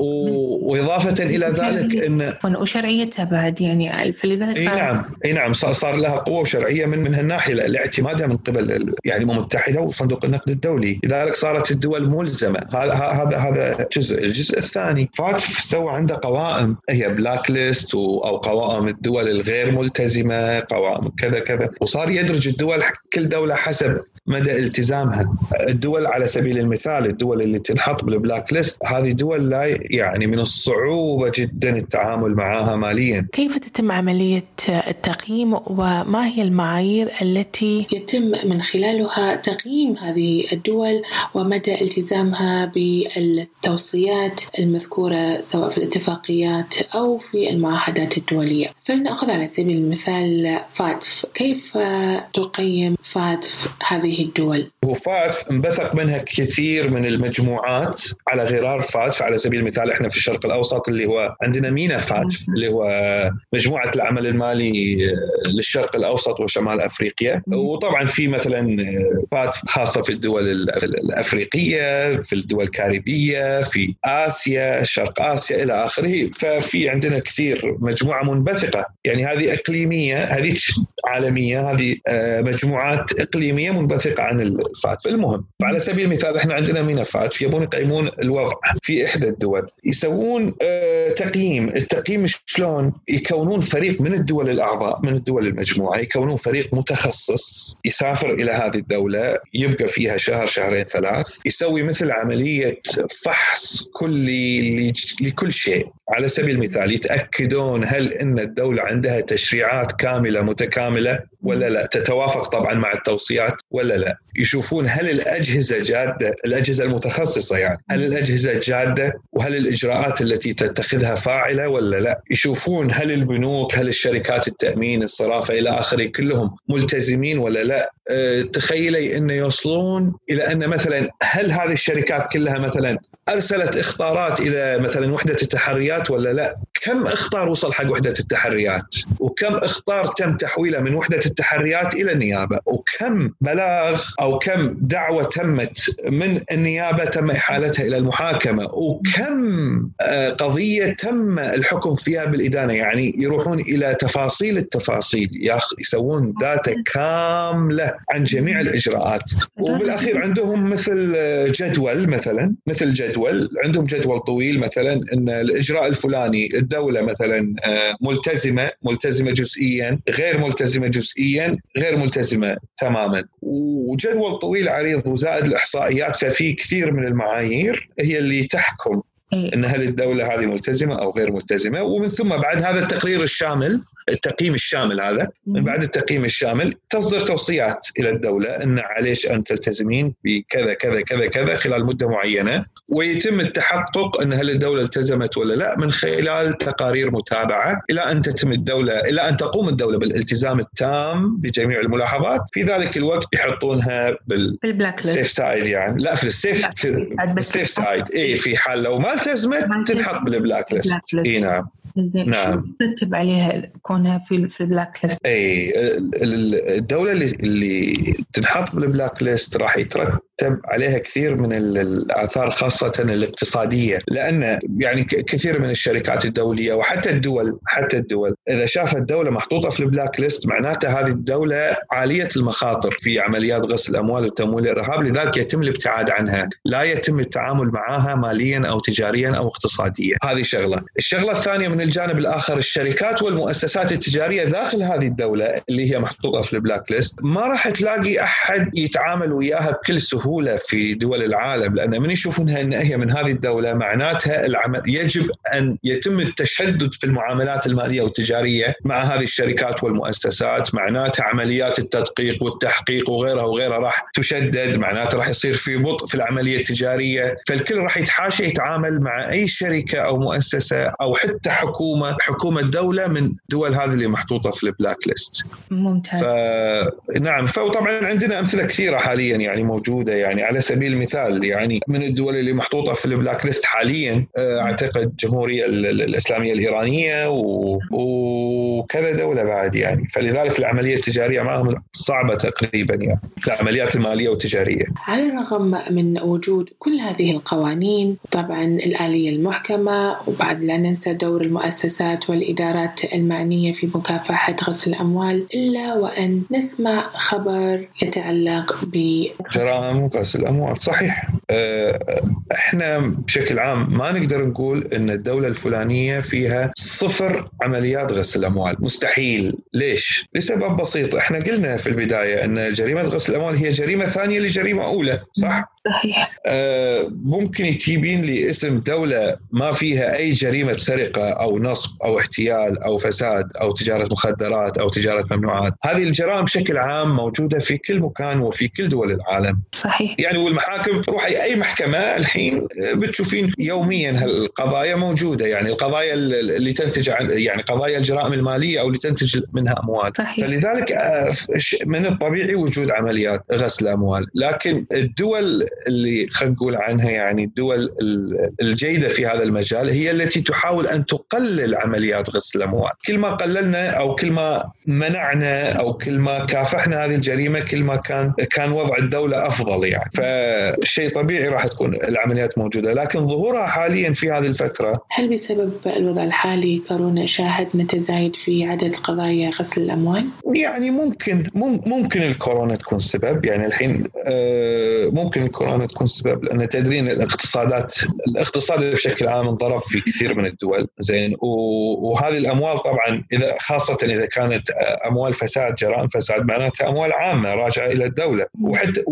وإضافة إلى ذلك ان وشرعيتها بعد يعني فلذلك إي نعم إي نعم صار لها قوة وشرعيه من من هالناحيه لاعتمادها من قبل يعني الأمم المتحدة وصندوق النقد الدولي. لذلك صارت الدول ملزمة. هذا هذا هذا جزء. الجزء الثاني FATF سوى عنده قوائم. هي black list أو قوائم الدول الغير ملتزمة قوائم كذا كذا. وصار يدرج الدول كل دولة حسب مدى التزامها. الدول على سبيل المثال الدول اللي تنحط بال black list هذه دول لا يعني من الصعوبة جدا التعامل معها ماليا. كيف تتم عملية التقييم وما هي المعايير التي يتم من خلالها تقييم هذه الدول ومدى التزامها بالتوصيات المذكورة سواء في الاتفاقيات أو في المعاهدات الدولية؟ فلنأخذ على سبيل المثال فاتف. كيف تقيم فاتف هذه هذه الدول وفاتف انبثق منها كثير من المجموعات على غرار فاتف على سبيل المثال إحنا في الشرق الاوسط اللي هو عندنا مينا فاتف اللي هو مجموعة العمل المالي للشرق الاوسط وشمال افريقيا. وطبعا في مثلا فاتف خاصة في الدول الافريقية في الدول الكاريبية في آسيا شرق آسيا إلى آخره. ففي عندنا كثير مجموعة منبثقة. يعني هذه إقليمية هذه عالمية هذه آه، مجموعات إقليمية منبثقة ثقه عن الفات المهم على سبيل المثال إحنا عندنا ملفات يبون يقيمون الوضع. في إحدى الدول. يسوون آه تقييم. التقييم شلون؟ يكونون فريق من الدول الأعضاء من الدول المجموعة يكونون فريق متخصص يسافر إلى هذه الدولة يبقى فيها شهر شهرين ثلاث يسوي مثل عملية فحص كلي لكل شيء. على سبيل المثال يتأكدون هل إن الدولة عندها تشريعات كاملة متكاملة؟ ولا لا؟ تتوافق طبعا مع التوصيات ولا لا؟ يشوفون هل الأجهزة جادة الأجهزة المتخصصة يعني هل الأجهزة جادة؟ وهل الإجراءات التي تتخذها فاعلة ولا لا؟ يشوفون هل البنوك هل الشركات التأمين الصرافة إلى آخره كلهم ملتزمين ولا لا؟ أه تخيلي انه يوصلون إلى أن مثلا هل هذه الشركات كلها مثلا أرسلت اخطارات إلى مثلا وحدة التحريات ولا لا؟ كم اخطار وصل حق وحدة التحريات؟ وكم اخطار تم تحويله من وحدة التحريات إلى النيابه وكم بلاغ أو كم دعوة تمت من النيابة تم إحالتها إلى المحاكمة وكم آه، قضية تم الحكم فيها بالإدانة؟ يعني يروحون إلى تفاصيل التفاصيل يسوون داتا كاملة عن جميع الإجراءات. وبالأخير عندهم مثل جدول مثلا مثل جدول عندهم جدول طويل مثلا إن الإجراء الفلاني الدولة مثلا آه، ملتزمة ملتزمة جزئيا غير ملتزمة جزئيا. غير ملتزمة تماما. وجدول طويل عريض وزائد الإحصائيات ففي كثير من المعايير هي اللي تحكم إن هل الدولة هذه ملتزمة أو غير ملتزمة. ومن ثم بعد هذا التقرير الشامل التقييم الشامل هذا من بعد التقييم الشامل تصدر توصيات إلى الدولة إن عليش أن تلتزمين بكذا كذا كذا كذا خلال مدة معينة ويتم التحقق إن هل الدولة التزمت ولا لا من خلال تقارير متابعة إلى أن تتم الدولة إلى أن تقوم الدولة بالالتزام التام بجميع الملاحظات في ذلك الوقت يحطونها بال بال black list side يعني. لا في ال safe في ال safe side اي في حال لو ما التزمت تنحط بال black list إي نعم. نعم. شو ترتب عليها كونها في في البلاك ليست؟ إي الدولة اللي اللي تنحط بال black list راح يترتب يترتب عليها كثير من الآثار خاصة الاقتصادية. لأن يعني كثير من الشركات الدولية وحتى الدول حتى الدول إذا شافت دولة محطوطة في ال black list معناتها هذه الدولة عالية المخاطر في عمليات غسل الأموال وتمويل الارهاب لذلك يتم الابتعاد عنها. لا يتم التعامل معها ماليا أو تجاريا أو اقتصاديا. هذه شغلة. الشغلة الثانية من الجانب الآخر الشركات والمؤسسات التجارية داخل هذه الدولة اللي هي محطوطة في ال black list ما راح تلاقي أحد يتعامل وياها بكل سهولة. في دول العالم لأن من يشوفونها إن هي من هذه الدولة معناتها العمل يجب أن يتم التشدد في المعاملات المالية والتجارية مع هذه الشركات والمؤسسات. معناتها عمليات التدقيق والتحقيق وغيرها وغيرها راح تشدد معناته راح يصير في بطء في العملية التجارية. فالكل راح يتحاشى يتعامل مع أي شركة أو مؤسسة أو حتى حكومة حكومة دولة من دول هذه اللي محطوطة في البلاك ليست. ممتاز. ف... نعم فطبعا عندنا أمثلة كثيرة حاليا يعني موجودة يعني على سبيل المثال يعني من الدول اللي محطوطة في البلاك ليست حاليا آه، أعتقد الجمهوريه الإسلامية الإيرانية و... وكذا دولة بعد يعني فلذلك العملية التجارية معهم صعبة تقريبا يعني العمليات المالية والتجارية. على الرغم من وجود كل هذه القوانين طبعا الآلية المحكمة وبعد لا ننسى دور المؤسسات والإدارات المعنية في مكافحة غسل الأموال إلا وأن نسمع خبر يتعلق ب جرائم غسل الأموال. صحيح. آه، إحنا بشكل عام ما نقدر نقول إن الدولة الفلانية فيها صفر عمليات غسل الأموال. مستحيل. ليش؟ لسبب بسيط. إحنا قلنا في البداية إن جريمة غسل الأموال هي جريمة ثانية لجريمة أولى. صح؟ صحيح. آه ممكن تجيبين لي اسم دولة ما فيها أي جريمة سرقة أو نصب أو احتيال أو فساد أو تجارة مخدرات أو تجارة ممنوعات. هذه الجرائم بشكل عام موجودة في كل مكان وفي كل دول العالم. صحيح. يعني والمحاكم روحي اي محكمة الحين بتشوفين يوميا هالقضايا موجودة. يعني القضايا اللي تنتج عن يعني قضايا الجرائم المالية أو اللي تنتج منها أموال. صحيح. فلذلك آه، من الطبيعي وجود عمليات غسل أموال. لكن الدول اللي خلينا نقول عنها يعني الدول الجيدة في هذا المجال هي التي تحاول أن تقلل عمليات غسل الاموال كل ما قللنا أو كل ما منعنا أو كل ما كافحنا هذه الجريمة كل ما كان كان وضع الدولة أفضل. يعني فشيء طبيعي راح تكون العمليات موجودة لكن ظهورها حاليا في هذه الفترة. هل بسبب الوضع الحالي كورونا شاهدنا تزايد في عدد قضايا غسل الأموال؟ يعني ممكن ممكن الكورونا تكون سبب. يعني الحين آه، ممكن الكورونا تكون سبب لأن تدرين الاقتصادات الاقتصاد بشكل عام انضرب في كثير من الدول. زين وهذه الأموال طبعا إذا خاصة إذا كانت أموال فساد جرائم فساد معناتها أموال عامة راجعة إلى الدولة. وحتى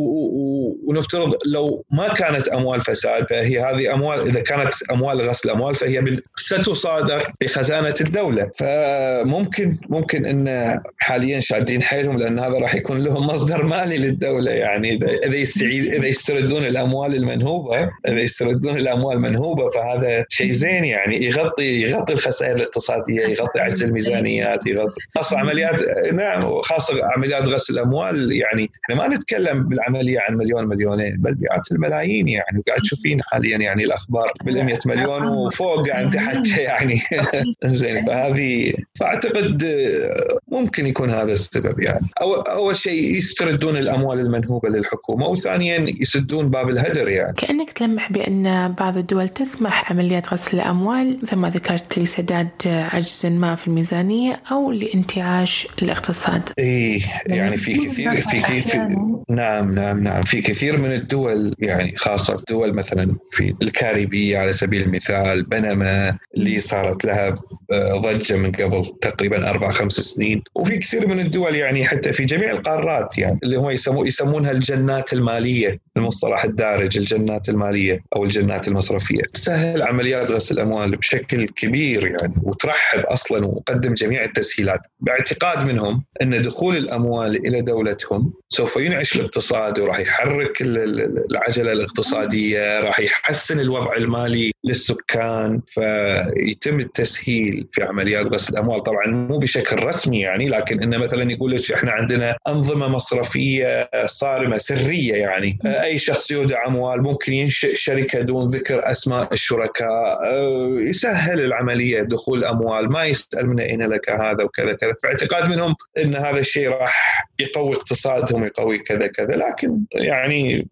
ونفترض لو ما كانت أموال فساد فهي هذه أموال إذا كانت أموال غسل أموال فهي ستصادر بخزانة الدولة. فممكن ممكن إن حاليا شادين حيلهم لأن هذا راح يكون لهم مصدر مالي للدولة. يعني إذا يستعيد إذا يستردون الأموال المنهوبة إذا يستردون الأموال المنهوبه فهذا شيء زين. يعني يغطي يغطي الخسائر الاقتصادية يغطي عجز الميزانيات يغطي خاصة عمليات نعم خاصه عمليات غسل الاموال يعني إحنا ما نتكلم بالعملية عن مليون مليونين. بل مئات الملايين يعني وقاعد تشوفين حاليا يعني الأخبار بال 100 مليون وفوق قاعد تحكي يعني. زين فهذه فأعتقد ممكن يكون هذا السبب يعني. أول شيء يستردون الأموال المنهوبة للحكومة وثانيا يسدون باب الهدر يعني. كأنك تلمح بأن بعض الدول تسمح عمليات غسل الأموال مثل ما ذكرت لسداد عجز ما في الميزانية أو لانتعاش الاقتصاد. اي يعني في كثير في كثير في نعم نعم نعم. في كثير من الدول يعني خاصة دول مثلا في الكاريبية على سبيل المثال بنما اللي صارت لها ضجة من قبل تقريبا أربع خمس سنين. وفي كثير من الدول يعني حتى في جميع القارات يعني اللي هم يسمو يسمونها الجنات المالية المصطلح الدارج الجنات المالية أو الجنات المصرفية. تسهل عمليات غسل الأموال بشكل كبير يعني وترحب أصلا وتقدم جميع التسهيلات. باعتقاد منهم أن دخول الأموال إلى دولتهم سوف ينعش الاقتصاد وراح يحرك العجلة الاقتصادية راح يحسن الوضع المالي للسكان فيتم التسهيل في عمليات غسل الأموال. طبعا مو بشكل رسمي يعني لكن إنه مثلا يقول لك إحنا عندنا أنظمة مصرفية صارمة سرية يعني. أي شخص يودع أموال ممكن ينشئ شركة دون ذكر أسماء الشركاء. يسهل العملية دخول الاموال ما يسال من اين لك هذا وكذا كذا. فاعتقاد منهم إن هذا الشيء راح يقوي اقتصادهم يقوي كذا كذا لكن يعني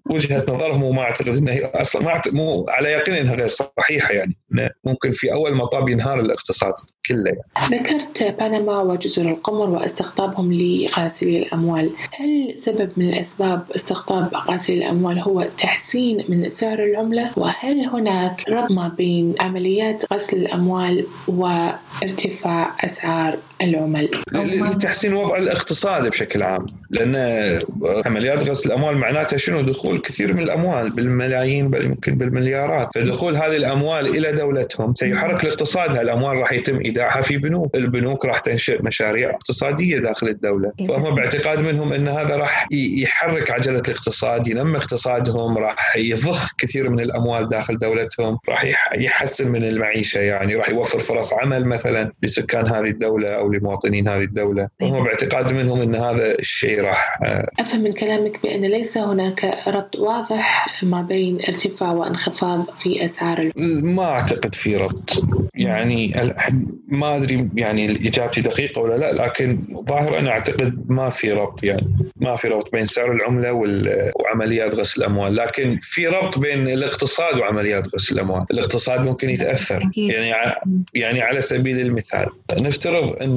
وجهة نظرهم وما أعتقد إنها أصلا ما مو على يقين إنها غير صحيحة يعني ممكن في أول مطاب ينهار الاقتصاد كله يعني. ذكرت بنما وجزر القمر واستقطابهم لغاسلي الأموال، هل سبب من الأسباب استقطاب غاسلي الأموال هو تحسين من سعر العملة؟ وهل هناك ربط ما بين عمليات غسل الأموال وارتفاع أسعار العمل. لتحسين وضع الاقتصاد بشكل عام. لأن عمليات غسل الأموال معناتها شنو؟ دخول كثير من الأموال بالملايين بل يمكن بالمليارات. فدخول هذه الأموال إلى دولتهم سيحرك الاقتصاد هالاموال راح يتم إيداعها في بنوك. البنوك راح تنشئ مشاريع اقتصادية داخل الدولة. إيه، فهم باعتقاد منهم إن هذا راح يحرك عجلة الاقتصاد ينمي اقتصادهم راح يضخ كثير من الأموال داخل دولتهم راح يحسن من المعيشة يعني راح يوفر فرص عمل مثلا لسكان هذه الدولة أو لمواطنين هذه الدولة. وهم طيب. باعتقاد منهم إن هذا الشيء راح آه، أفهم من كلامك بأن ليس هناك ربط واضح ما بين ارتفاع وانخفاض في أسعار ما أعتقد في ربط يعني ما أدري يعني إجابتي دقيقة ولا لا لكن ظاهر أنا أعتقد ما في ربط يعني. ما في ربط بين سعر العملة وعمليات غسل الأموال. لكن في ربط بين الاقتصاد وعمليات غسل الأموال. الاقتصاد ممكن يتأثر. يعني يعني على سبيل المثال نفترض إن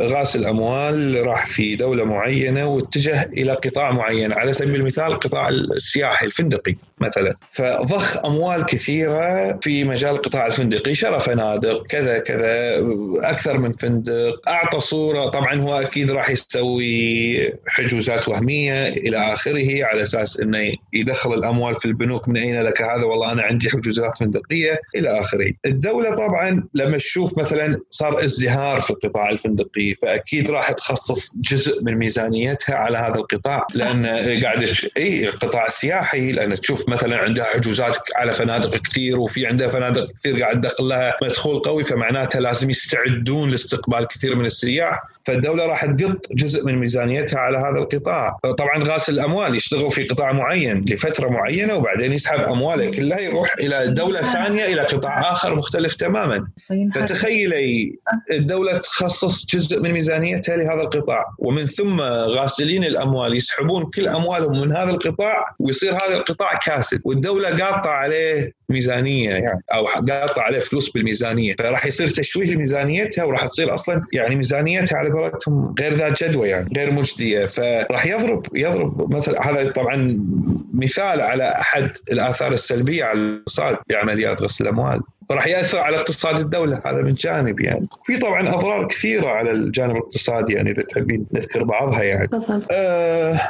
غاس الأموال راح في دولة معينة واتجه إلى قطاع معين. على سبيل المثال القطاع السياحي الفندقي. مثلا. فضخ أموال كثيرة في مجال القطاع الفندقي شرى فنادق كذا كذا أكثر من فندق. أعطى صورة طبعا هو أكيد راح يسوي حجوزات وهمية إلى آخره على أساس إنه يدخل الأموال في البنوك من أين لك هذا؟ والله أنا عندي حجوزات فندقية إلى آخره. الدولة طبعا لما تشوف مثلا صار ازدهار في القطاع الفندقي فأكيد راح تخصص جزء من ميزانيتها على هذا القطاع لأن قاعد إي القطاع السياحي لأن تشوف مثلا عندها حجوزات على فنادق كثير وفي عندها فنادق كثير قاعد تدخل لها مدخول قوي فمعناتها لازم يستعدون لاستقبال كثير من السياح. فالدولة راح تقط جزء من ميزانيتها على هذا القطاع. طبعا غاسل الأموال يشتغل في قطاع معين لفترة معينة وبعدين يسحب أمواله. كلها يروح إلى دولة ثانية إلى قطاع آخر مختلف تماما. فتخيلي الدولة تخصص جزء من ميزانيتها لهذا القطاع. ومن ثم غاسلين الأموال يسحبون كل أموالهم من هذا القطاع ويصير هذا القطاع كاسد والدولة قاطعة عليه ميزانية يعني أو قاطع عليه فلوس بالميزانية. فراح يصير تشويه لميزانيتها وراح تصير أصلا يعني ميزانيتها على قولتهم غير ذات جدوى يعني غير مجدية. فراح يضرب يضرب. مثل هذا طبعا مثال على أحد الآثار السلبية على الاقتصاد بعمليات غسل الأموال. فراح يأثر على اقتصاد الدولة هذا من جانب يعني. في طبعا أضرار كثيرة على الجانب الاقتصادي يعني إذا تبين نذكر بعضها يعني. آه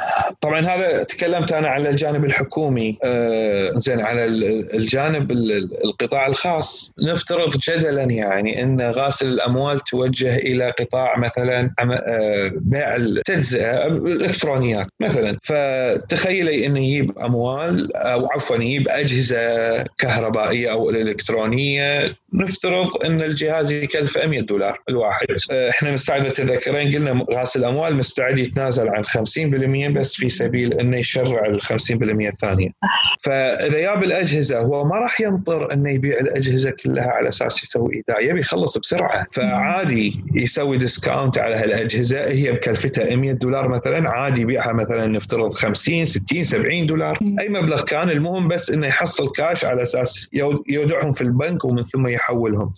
طبعا هذا تكلمت أنا على الجانب الحكومي. آه زين على الجانب القطاع الخاص. نفترض جدلا يعني إن غاسل الأموال توجه إلى قطاع مثلا آه بيع التجزئة الإلكترونيات مثلا. فتخيلي انه يجيب أموال أو عفوا يجيب أجهزة كهربائية أو إلكترونية نفترض إن الجهاز يكلفه 100 دولار الواحد. آه، إحنا مستعد تذكرين قلنا غاسل الأموال مستعد يتنازل عن 50% بس في سبيل إنه يشرع ال 50% الثانية. فإذا جاب الأجهزة هو ما راح ينطر إنه يبيع الأجهزة كلها على أساس يسوي إيداع يبي يخلص بسرعة. فعادي يسوي discount على هالأجهزة هي مكلفتها 100 دولار مثلا عادي يبيعها مثلا نفترض 50 60 70 دولار. أي مبلغ كان المهم بس إنه يحصل كاش على أساس يودعهم في البنك البنك ومن ثم يحولهم.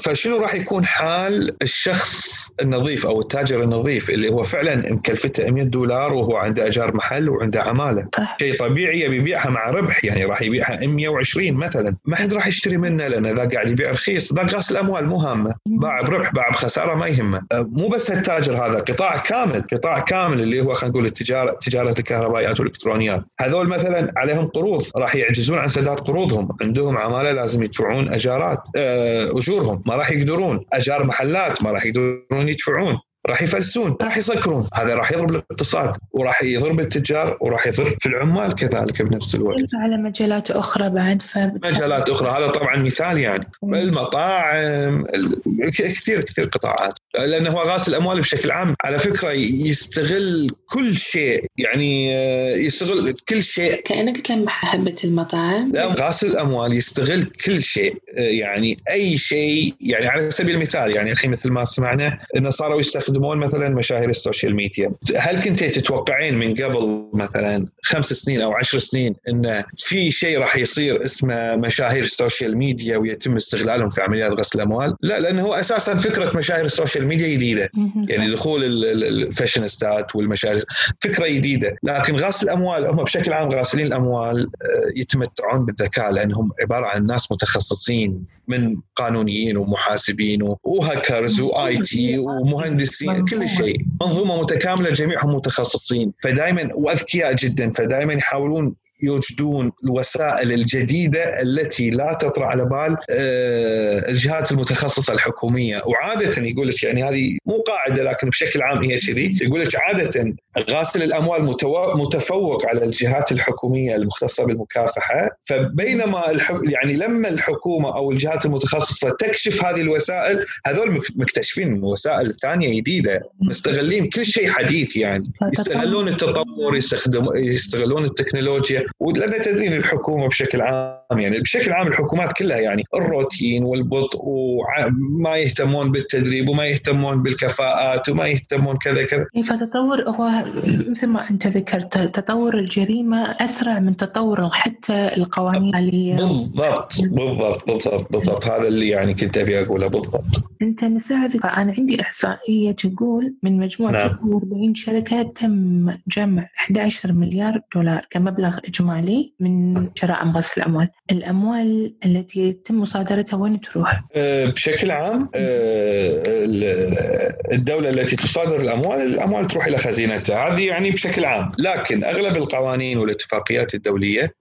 فشنو راح يكون حال الشخص النظيف أو التاجر النظيف اللي هو فعلا مكلفته 100 دولار وهو عنده أجار محل وعنده عمالة؟ شيء طبيعي يبي يبيعها مع ربح يعني راح يبيعها 120 مثلا. ما حد راح يشتري منه لأن ذا قاعد يبيع رخيص. ذا غاس الأموال مو هامة. باع بربح باع بخساره ما يهمه. مو بس التاجر هذا قطاع كامل قطاع كامل اللي هو خلينا نقول التجارة تجارة الكهربائيات والإلكترونيات. هذول مثلا عليهم قروض راح يعجزون عن سداد قروضهم. عندهم عمالة لازم يدفعون أجارات آه، أجورهم ما راح يقدرون. أجار محلات ما راح يقدرون يدفعون راح يفلسون راح يسكرون هذا راح يضرب الاقتصاد وراح يضرب التجار وراح يضر في العمال كذلك بنفس الوقت. على مجالات أخرى بعد ف... مجالات أخرى هذا طبعا مثال يعني. المطاعم كثير كثير قطاعات. لأنه هو غاسل الأموال بشكل عام. على فكرة يستغل كل شيء. يعني آه، يستغل كل شيء. كأنك تلمح حبه المطاعم لا غاسل الأموال يستغل كل شيء. آه، يعني أي شيء. يعني على سبيل المثال يعني الحين مثل ما سمعنا إنه صاروا يستخدمون مثلا مشاهير ال social media. هل كنت تتوقعين من قبل مثلا خمس سنين أو عشر سنين انه في شيء راح يصير اسمه مشاهير ال social media ويتم استغلالهم في عمليات غسل الأموال؟ لا لأنه هو أساسا فكرة مشاهير ال social media جديدة. يعني دخول الفاشينستات والمشاهير فكرة جديدة. لكن غسل الأموال هم بشكل عام غاسلين الأموال آه، يتمتعون بالذكاء لأنهم عبارة عن ناس متخصصين من قانونيين ومحاسبين و hackers و IT ومهندسين كل شيء. منظومة متكاملة جميعهم متخصصين. فدائما وأذكياء جدا فدائما يحاولون يوجدون الوسائل الجديدة التي لا تطرأ على بال آه، الجهات المتخصصة الحكومية. وعادة يقول لك يعني هذه مو قاعدة لكن بشكل عام هي كذي. يقول لك عادة غاسل الأموال متفوق على الجهات الحكومية المختصة بالمكافحة. فبينما الحك... يعني لما الحكومة أو الجهات المتخصصة تكشف هذه الوسائل هذول مكتشفين وسائل ثانية جديدة. مستغلين كل شيء حديث يعني. يستغلون التطور يستخدم يستغلون التكنولوجيا. ولان تدرين الحكومة بشكل عام. يعني بشكل عام الحكومات كلها يعني الروتين والبطء وما يهتمون بالتدريب وما يهتمون بالكفاءات وما يهتمون كذا كذا. إيه، فتطور هو مثل ما أنت ذكرت تطور الجريمة أسرع من تطور حتى القوانين اللي بالضبط بالضبط بالضبط بالضبط. هذا اللي يعني كنت أبي أقوله بالضبط. أنت مساعد أنا عندي إحصائية تقول من مجموعة نعم. 49 شركة تم جمع 11 مليار دولار كمبلغ إجمالي من جرائم غسل الأموال، الأموال التي يتم مصادرتها وين تروح؟ أه، بشكل عام أه، الدولة التي تصادر الأموال الأموال تروح إلى خزينتها، هذه يعني بشكل عام، لكن أغلب القوانين والاتفاقيات الدولية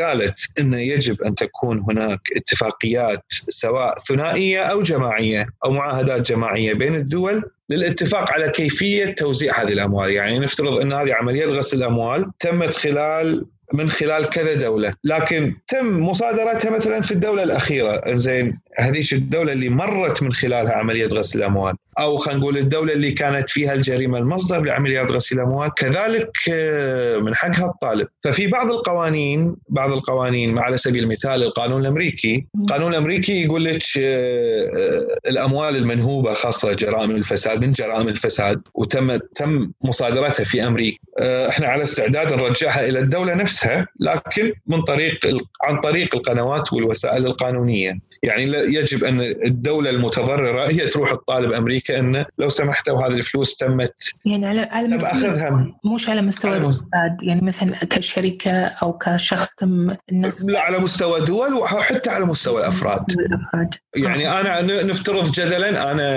قالت انه يجب أن تكون هناك اتفاقيات سواء ثنائية أو جماعية أو معاهدات جماعية بين الدول للاتفاق على كيفية توزيع هذه الأموال، يعني نفترض إن هذه عملية غسل الأموال تمت خلال من خلال كذا دولة، لكن تم مصادرتها مثلا في الدولة الأخيرة، زين هذيك الدولة اللي مرت من خلالها عملية غسل الأموال، أو خلينا نقول الدولة اللي كانت فيها الجريمة المصدر لعمليات غسيل الأموال. كذلك آه، من حقها الطالب. ففي بعض القوانين بعض القوانين على سبيل المثال القانون الأمريكي. القانون الأمريكي يقول لك آه، آه، الأموال المنهوبة خاصة جرائم الفساد من جرائم الفساد. وتم تم مصادرتها في أمريكا. إحنا على استعداد نرجعها إلى الدولة نفسها. لكن من طريق عن طريق القنوات والوسائل القانونية. يعني يجب أن الدولة المتضررة هي تروح تطالب أمريكا انه لو سمحتوا هذه الفلوس تمت. يعني على على مستوى أخذها. مش على مستوى الافراد يعني مثلا كشركة أو كشخص تم الناس لا على مستوى دول وحتى على مستوى الأفراد. الأفراد. يعني أنا نفترض جدلا أنا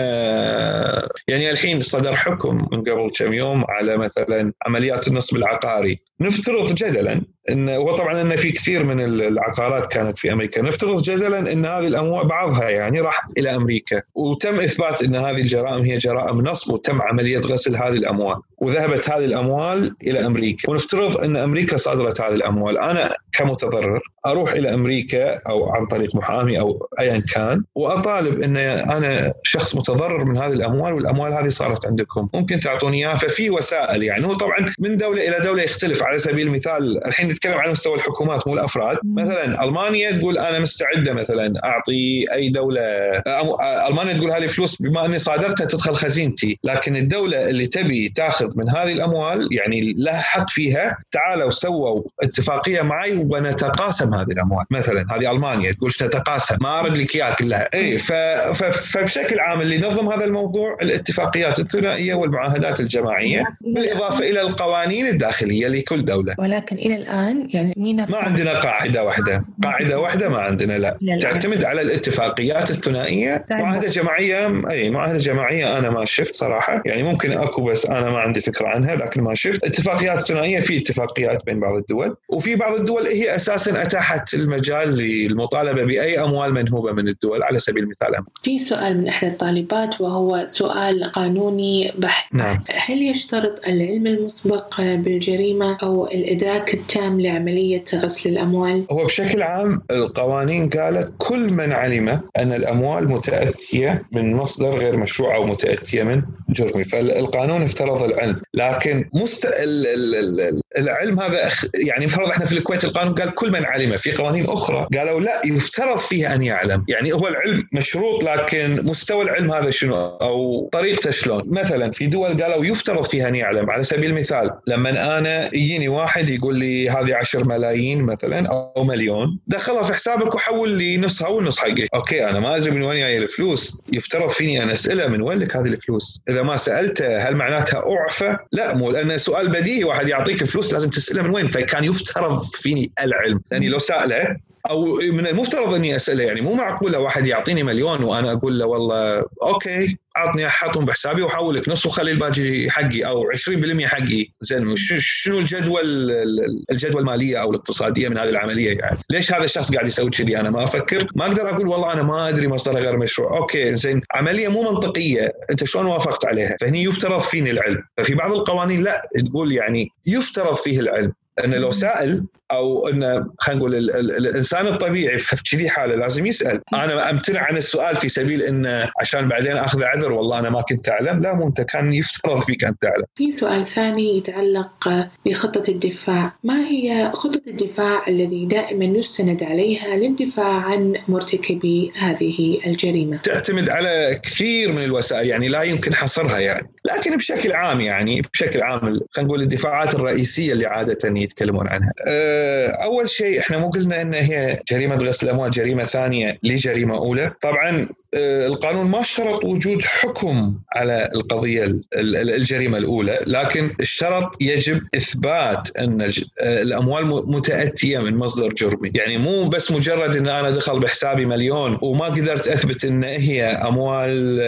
يعني الحين صدر حكم من قبل كم يوم على مثلا عمليات النصب العقاري. نفترض جدلا ان وطبعا إن في كثير من العقارات كانت في أمريكا. نفترض جدلا إن هذه الأموال بعضها يعني راح إلى أمريكا وتم إثبات إن هذه الجرائم هي جرائم نصب وتم عملية غسل هذه الأموال. وذهبت هذه الأموال إلى أمريكا. ونفترض إن أمريكا صادرت هذه الأموال. أنا كمتضرر أروح إلى أمريكا أو عن طريق محامي أو ايا كان وأطالب إن أنا شخص متضرر من هذه الأموال والأموال هذه صارت عندكم. ممكن تعطوني إياها. ففي وسائل يعني. هو طبعا من دولة إلى دولة يختلف على سبيل المثال. الحين نتكلم على مستوى الحكومات مو الأفراد. مثلا ألمانيا تقول أنا مستعدة مثلا أعطي أي دولة. ألمانيا تقول هذه فلوس بما أني صادرتها تدخل خزينتي. لكن الدولة اللي تبي تاخذ من هذه الأموال يعني لها حق فيها تعالوا سووا اتفاقية معي ونتقاسم هذه الأموال. مثلا هذه ألمانيا تقول نتقاسم ما أرد لك إياها كلها. اي فبشكل عام اللي نظم هذا الموضوع الاتفاقيات الثنائية والمعاهدات الجماعية بالإضافة إلى القوانين الداخلية لكل دولة. ولكن إلى الآن يعني مين ما عندنا قاعدة واحدة. قاعدة واحدة ما عندنا لا. تعتمد على الاتفاقيات الثنائية. معاهدة جماعية اي معاهدة جماعية أنا ما شفت صراحة. يعني ممكن أكو بس أنا ما عندي فكرة عنها لكن ما شفت. اتفاقيات ثنائية في اتفاقيات بين بعض الدول. وفي بعض الدول هي أساسا أتاحت المجال للمطالبة بأي أموال منهوبة من الدول على سبيل المثال في سؤال من احد الطالبات وهو سؤال قانوني بحت. نعم. هل يشترط العلم المسبق بالجريمة أو الإدراك التام لعملية غسل الأموال؟ هو بشكل عام القوانين قالت كل من علم أن الأموال متأتية من مصدر غير مشروع أو متأتية من جرمي فالقانون افترض العلم لكن مست... ال... ال... ال... العلم هذا يعني فرض إحنا في الكويت القانون قال كل من علم في قوانين أخرى قالوا لا يفترض فيه أن يعلم. يعني هو العلم مشروط لكن مستوى العلم هذا شنو؟ أو طريقته شلون؟ مثلا في دول قالوا يفترض فيها أن يعلم. على سبيل المثال لما أنا يجيني واحد يقول لي هذه 10 ملايين مثلا أو مليون دخلها في حسابك وحول لي نصها والنص حقي okay أنا ما أدري من وين جاي الفلوس. يفترض فيني أنا أسأله من وين لك هذه الفلوس؟ إذا ما سألته هل معناتها أعفى؟ لا مو لأن سؤال بديهي واحد يعطيك فلوس لازم تسأله من وين؟ فكان يفترض فيني العلم لأني لو سأله أو من المفترض إني أسأله يعني مو معقولة واحد يعطيني مليون وأنا أقول له والله okay. عطني احطهم بحسابي واحول لك نص وخلي الباقي حقي أو 20% حقي. زين شنو الجدوى الجدوى المالية أو الاقتصادية من هذه العملية يعني؟ ليش هذا الشخص قاعد يسوي كذي؟ أنا ما أفكر. ما أقدر أقول والله أنا ما أدري مصدر غير مشروع. okay زين. عملية مو منطقية. أنت شلون وافقت عليها؟ فهني يفترض فيني العلم. ففي بعض القوانين لا تقول يعني يفترض فيه العلم. انه لو سائل أو انه خلينا نقول الإنسان الطبيعي في كذي حالة لازم يسأل أنا أمتنع عن السؤال في سبيل انه عشان بعدين أخذ عذر والله أنا ما كنت أعلم لا مو أنت كان يفترض فيك ان تعلم. في سؤال ثاني يتعلق بخطة الدفاع، ما هي خطة الدفاع الذي دائما يستند عليها للدفاع عن مرتكبي هذه الجريمة؟ تعتمد على كثير من الوسائل يعني لا يمكن حصرها يعني، لكن بشكل عام يعني بشكل عام خلينا نقول الدفاعات الرئيسية اللي عادة يتكلمون عنها. أه، أول شيء إحنا مو قلنا إن هي جريمة غسل الاموال جريمة ثانية لجريمة أولى، طبعا القانون ما اشترط وجود حكم على القضية الجريمة الأولى، لكن اشترط يجب إثبات أن أه، الأموال متأتية من مصدر جرمي، يعني مو بس مجرد إن أنا دخل بحسابي مليون وما قدرت أثبت إن هي أموال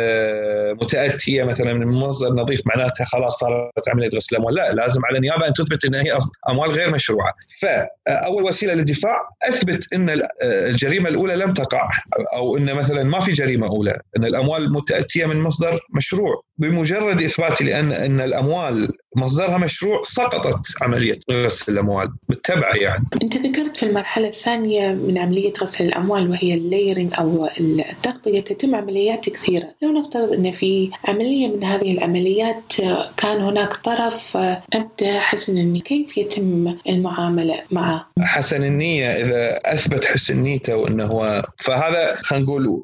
متأتية مثلا من مصدر نظيف معناتها خلاص صارت عملية غسل اموال، لا لازم على النيابة أن تثبت إن هي أموال غير مشروعة، فاول وسيلة للدفاع أثبت إن الجريمة الأولى لم تقع أو إن مثلا ما في جريمة. اولى، إن الأموال متاتيه من مصدر مشروع، بمجرد اثباتي لأن إن الأموال مصدرها مشروع سقطت عملية غسل الأموال بالتبع يعني. أنت ذكرت في المرحلة الثانية من عملية غسل الأموال وهي الليرنج أو التغطية تتم عمليات كثيرة، لو نفترض إن في عملية من هذه العمليات كان هناك طرف ابدا حسن النيه، كيف يتم المعاملة معه؟ حسن النية إذا أثبت حسن نيته وإنه هو فهذا خلينا نقول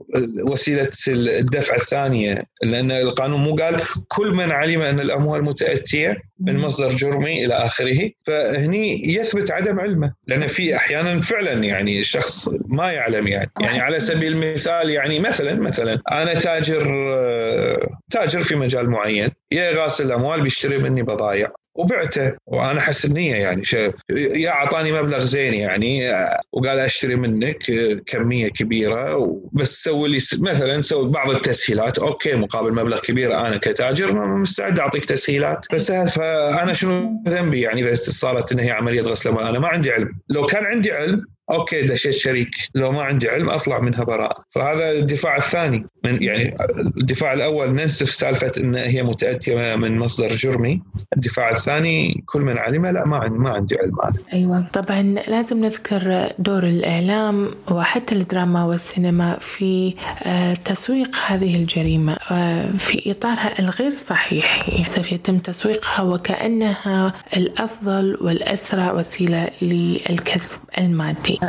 وسيلة الدفع الثانية لأن القانون مو قال كل من علم أن الأموال متأتية من مصدر جرمي إلى آخره. فهني يثبت عدم علمه لأن في أحيانا فعلا يعني الشخص ما يعلم يعني. يعني على سبيل المثال يعني مثلا مثلا أنا تاجر تاجر في مجال معين يا غاسل الأموال بيشتري مني بضائع وبعته. وأنا أحس النية يعني يا أعطاني مبلغ زين يعني وقال أشتري منك كمية كبيرة بس سوي لي مثلا سوي بعض التسهيلات. okay مقابل مبلغ كبير أنا كتاجر مستعد أعطيك تسهيلات. بس فأنا شنو ذنبي يعني إذا صارت ان هي عملية غسل أنا ما عندي علم. لو كان عندي علم okay دشيت شريك. لو ما عندي علم أطلع منها براء فهذا الدفاع الثاني. من يعني الدفاع الأول ننسف سالفة إن هي متأتية من مصدر جرمي. الدفاع الثاني كل من علم لا ما عندي ما عندي علم هذا أيوه. طبعا لازم نذكر دور الإعلام وحتى الدراما والسينما في آه، تسويق هذه الجريمة آه، في إطارها الغير صحيح. يتم تسويقها وكأنها الأفضل والأسرع وسيلة للكسب المادي.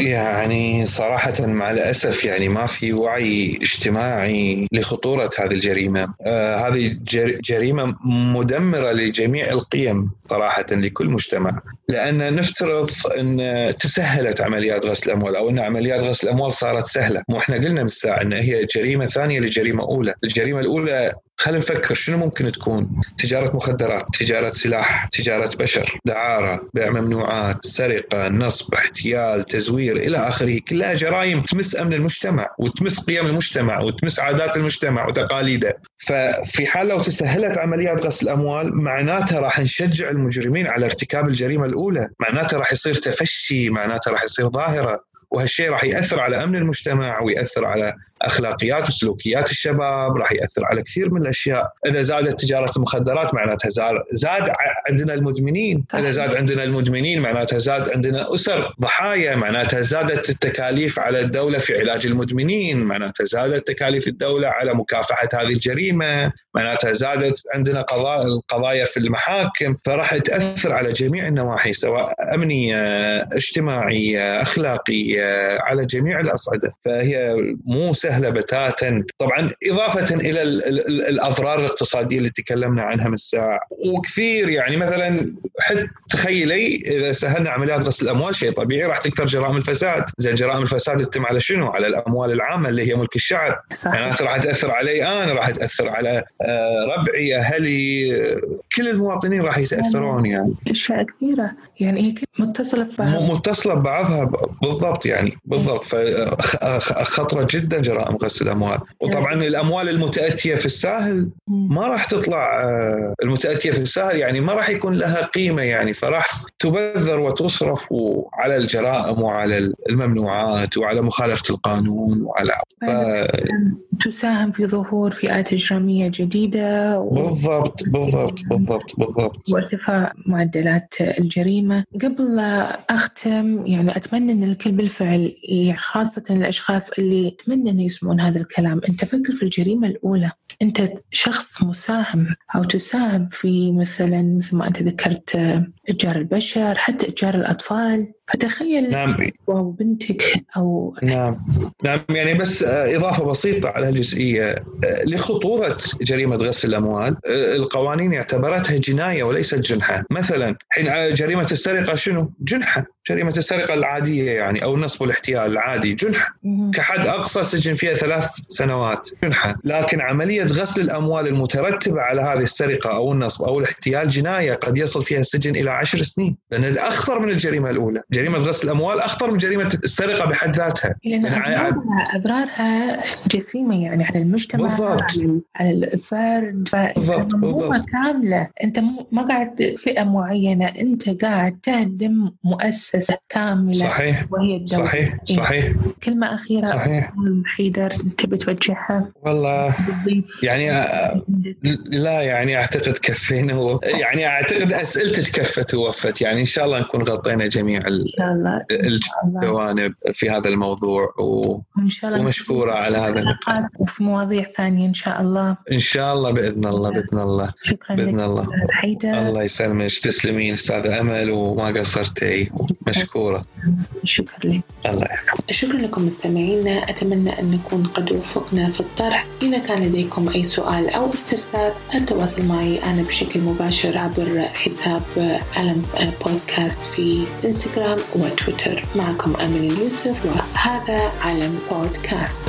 يعني صراحة مع الأسف يعني ما في وعي اجتماعي لخطورة هذه الجريمة. آه هذه جريمة مدمرة لجميع القيم صراحة لكل مجتمع. لأن نفترض أن تسهلت عمليات غسل الأموال أو أن عمليات غسل الأموال صارت سهلة. مو إحنا قلنا من الساعة أن هي جريمة ثانية لجريمة أولى. الجريمة الأولى خلينا نفكر شنو ممكن تكون تجارة مخدرات تجارة سلاح تجارة بشر دعارة بيع ممنوعات سرقة نصب احتيال تزوير إلى آخره. كلها جرائم تمس أمن المجتمع وتمس قيم المجتمع وتمس عادات المجتمع وتقاليده. ففي حال لو تسهلت عمليات غسل الأموال معناتها راح نشجع المجرمين على ارتكاب الجريمة الأولى. معناتها راح يصير تفشي معناتها راح يصير ظاهرة. وهالشيء راح يأثر على أمن المجتمع ويأثر على أخلاقيات وسلوكيات الشباب راح يأثر على كثير من الأشياء. إذا زادت تجارة المخدرات معناتها زاد عندنا المدمنين. إذا زاد عندنا المدمنين معناتها زاد عندنا أسر ضحايا. معناتها زادت التكاليف على الدولة في علاج المدمنين. معناتها زادت تكاليف الدولة على مكافحة هذه الجريمة. معناتها زادت عندنا قضايا القضايا في المحاكم. فراح تأثر على جميع النواحي سواء أمنية اجتماعية أخلاقية على جميع الأصعدة. فهي مو سهله بتاتا. طبعا إضافة إلى الأضرار الاقتصادية اللي تكلمنا عنها من الساعة. وكثير يعني مثلا حتى تخيلي إذا سهلنا عمليات غسل الأموال شيء طبيعي راح تكثر جرائم الفساد. زين جرائم الفساد تتم على شنو؟ على الأموال العامة اللي هي ملك الشعب. صحيح. يعني راح تأثر علي أنا راح تأثر على آه، ربعي أهلي كل المواطنين راح يتأثرون يعني. أشياء كثيرة. يعني هي متصلة ببعضها متصلة ببعضها بالضبط يعني بالضبط. فخطره جدا جرائم غسل الأموال. وطبعا الأموال المتأتية في الساهل ما راح تطلع آه، المتأتية في الساهل يعني ما راح يكون لها قيمة يعني فراح تبذر وتصرف على الجرائم وعلى الممنوعات وعلى مخالفة القانون وعلى ف... تساهم في ظهور فئات إجرامية جديدة و... بالضبط بالضبط بالضبط بالضبط. وارتفاع معدلات الجريمة. قبل لا أختم يعني أتمنى إن الكل بالفعل خاصة الأشخاص اللي اتمنى إنه يسمعون هذا الكلام. أنت فكر في الجريمة الأولى. أنت شخص مساهم أو تساهم في مثلا مثل ما أنت ذكرت إتجار البشر حتى إتجار الأطفال. فتخيل نعم. أو بنتك أو نعم. نعم يعني بس إضافة بسيطة على هالجزئية. لخطورة جريمة غسل الأموال القوانين اعتبرتها جناية وليست جنحة. مثلا حين جريمة السرقة شنو؟ جنحة. جريمة السرقة العادية يعني أو النصب والاحتيال العادي جنحة. كحد أقصى سجن فيها ثلاث سنوات جنحة. لكن عملية غسل الأموال المترتبة على هذه السرقة أو النصب أو الاحتيال جناية قد يصل فيها السجن إلى عشر سنين. لأن الأخطر من الجريمة الأولى جريمة غسل الأموال أخطر من جريمة السرقة بحد ذاتها. لأن يعني اضرارها جسيمة يعني على المجتمع بالضبط. على الفرد بالضبط كاملة. أنت ما قاعد فئة معينة أنت قاعد تهدم مؤسسة كاملة صحيح وهي الدولة. صحيح إيه. صحيح. كلمة أخيرة صحيح. حيدر تبي توجهها؟ والله يعني لا يعني أعتقد كفينا يعني أعتقد أسئلتك كفت ووفت. يعني إن شاء الله نكون غطينا جميع الله الجوانب في هذا الموضوع و... وإن شاء الله ومشكورة على هذا اللقاء. وفي مواضيع ثانية إن شاء الله. إن شاء الله بإذن الله بإذن الله شكرا بإذن لك الله. حيدر. الله يسلمك. تسلمين استاذه أمل وما قصرتي. مشكورة. شكرا لك. الله يحفظك شكرا لكم مستمعينا. أتمنى أن نكون قد وفقنا في الطرح. إذا كان لديكم أي سؤال أو استفسار التواصل معي أنا بشكل مباشر عبر حساب علم بودكاست في إنستغرام وتويتر. معكم أمل اليوسف وهذا علم بودكاست.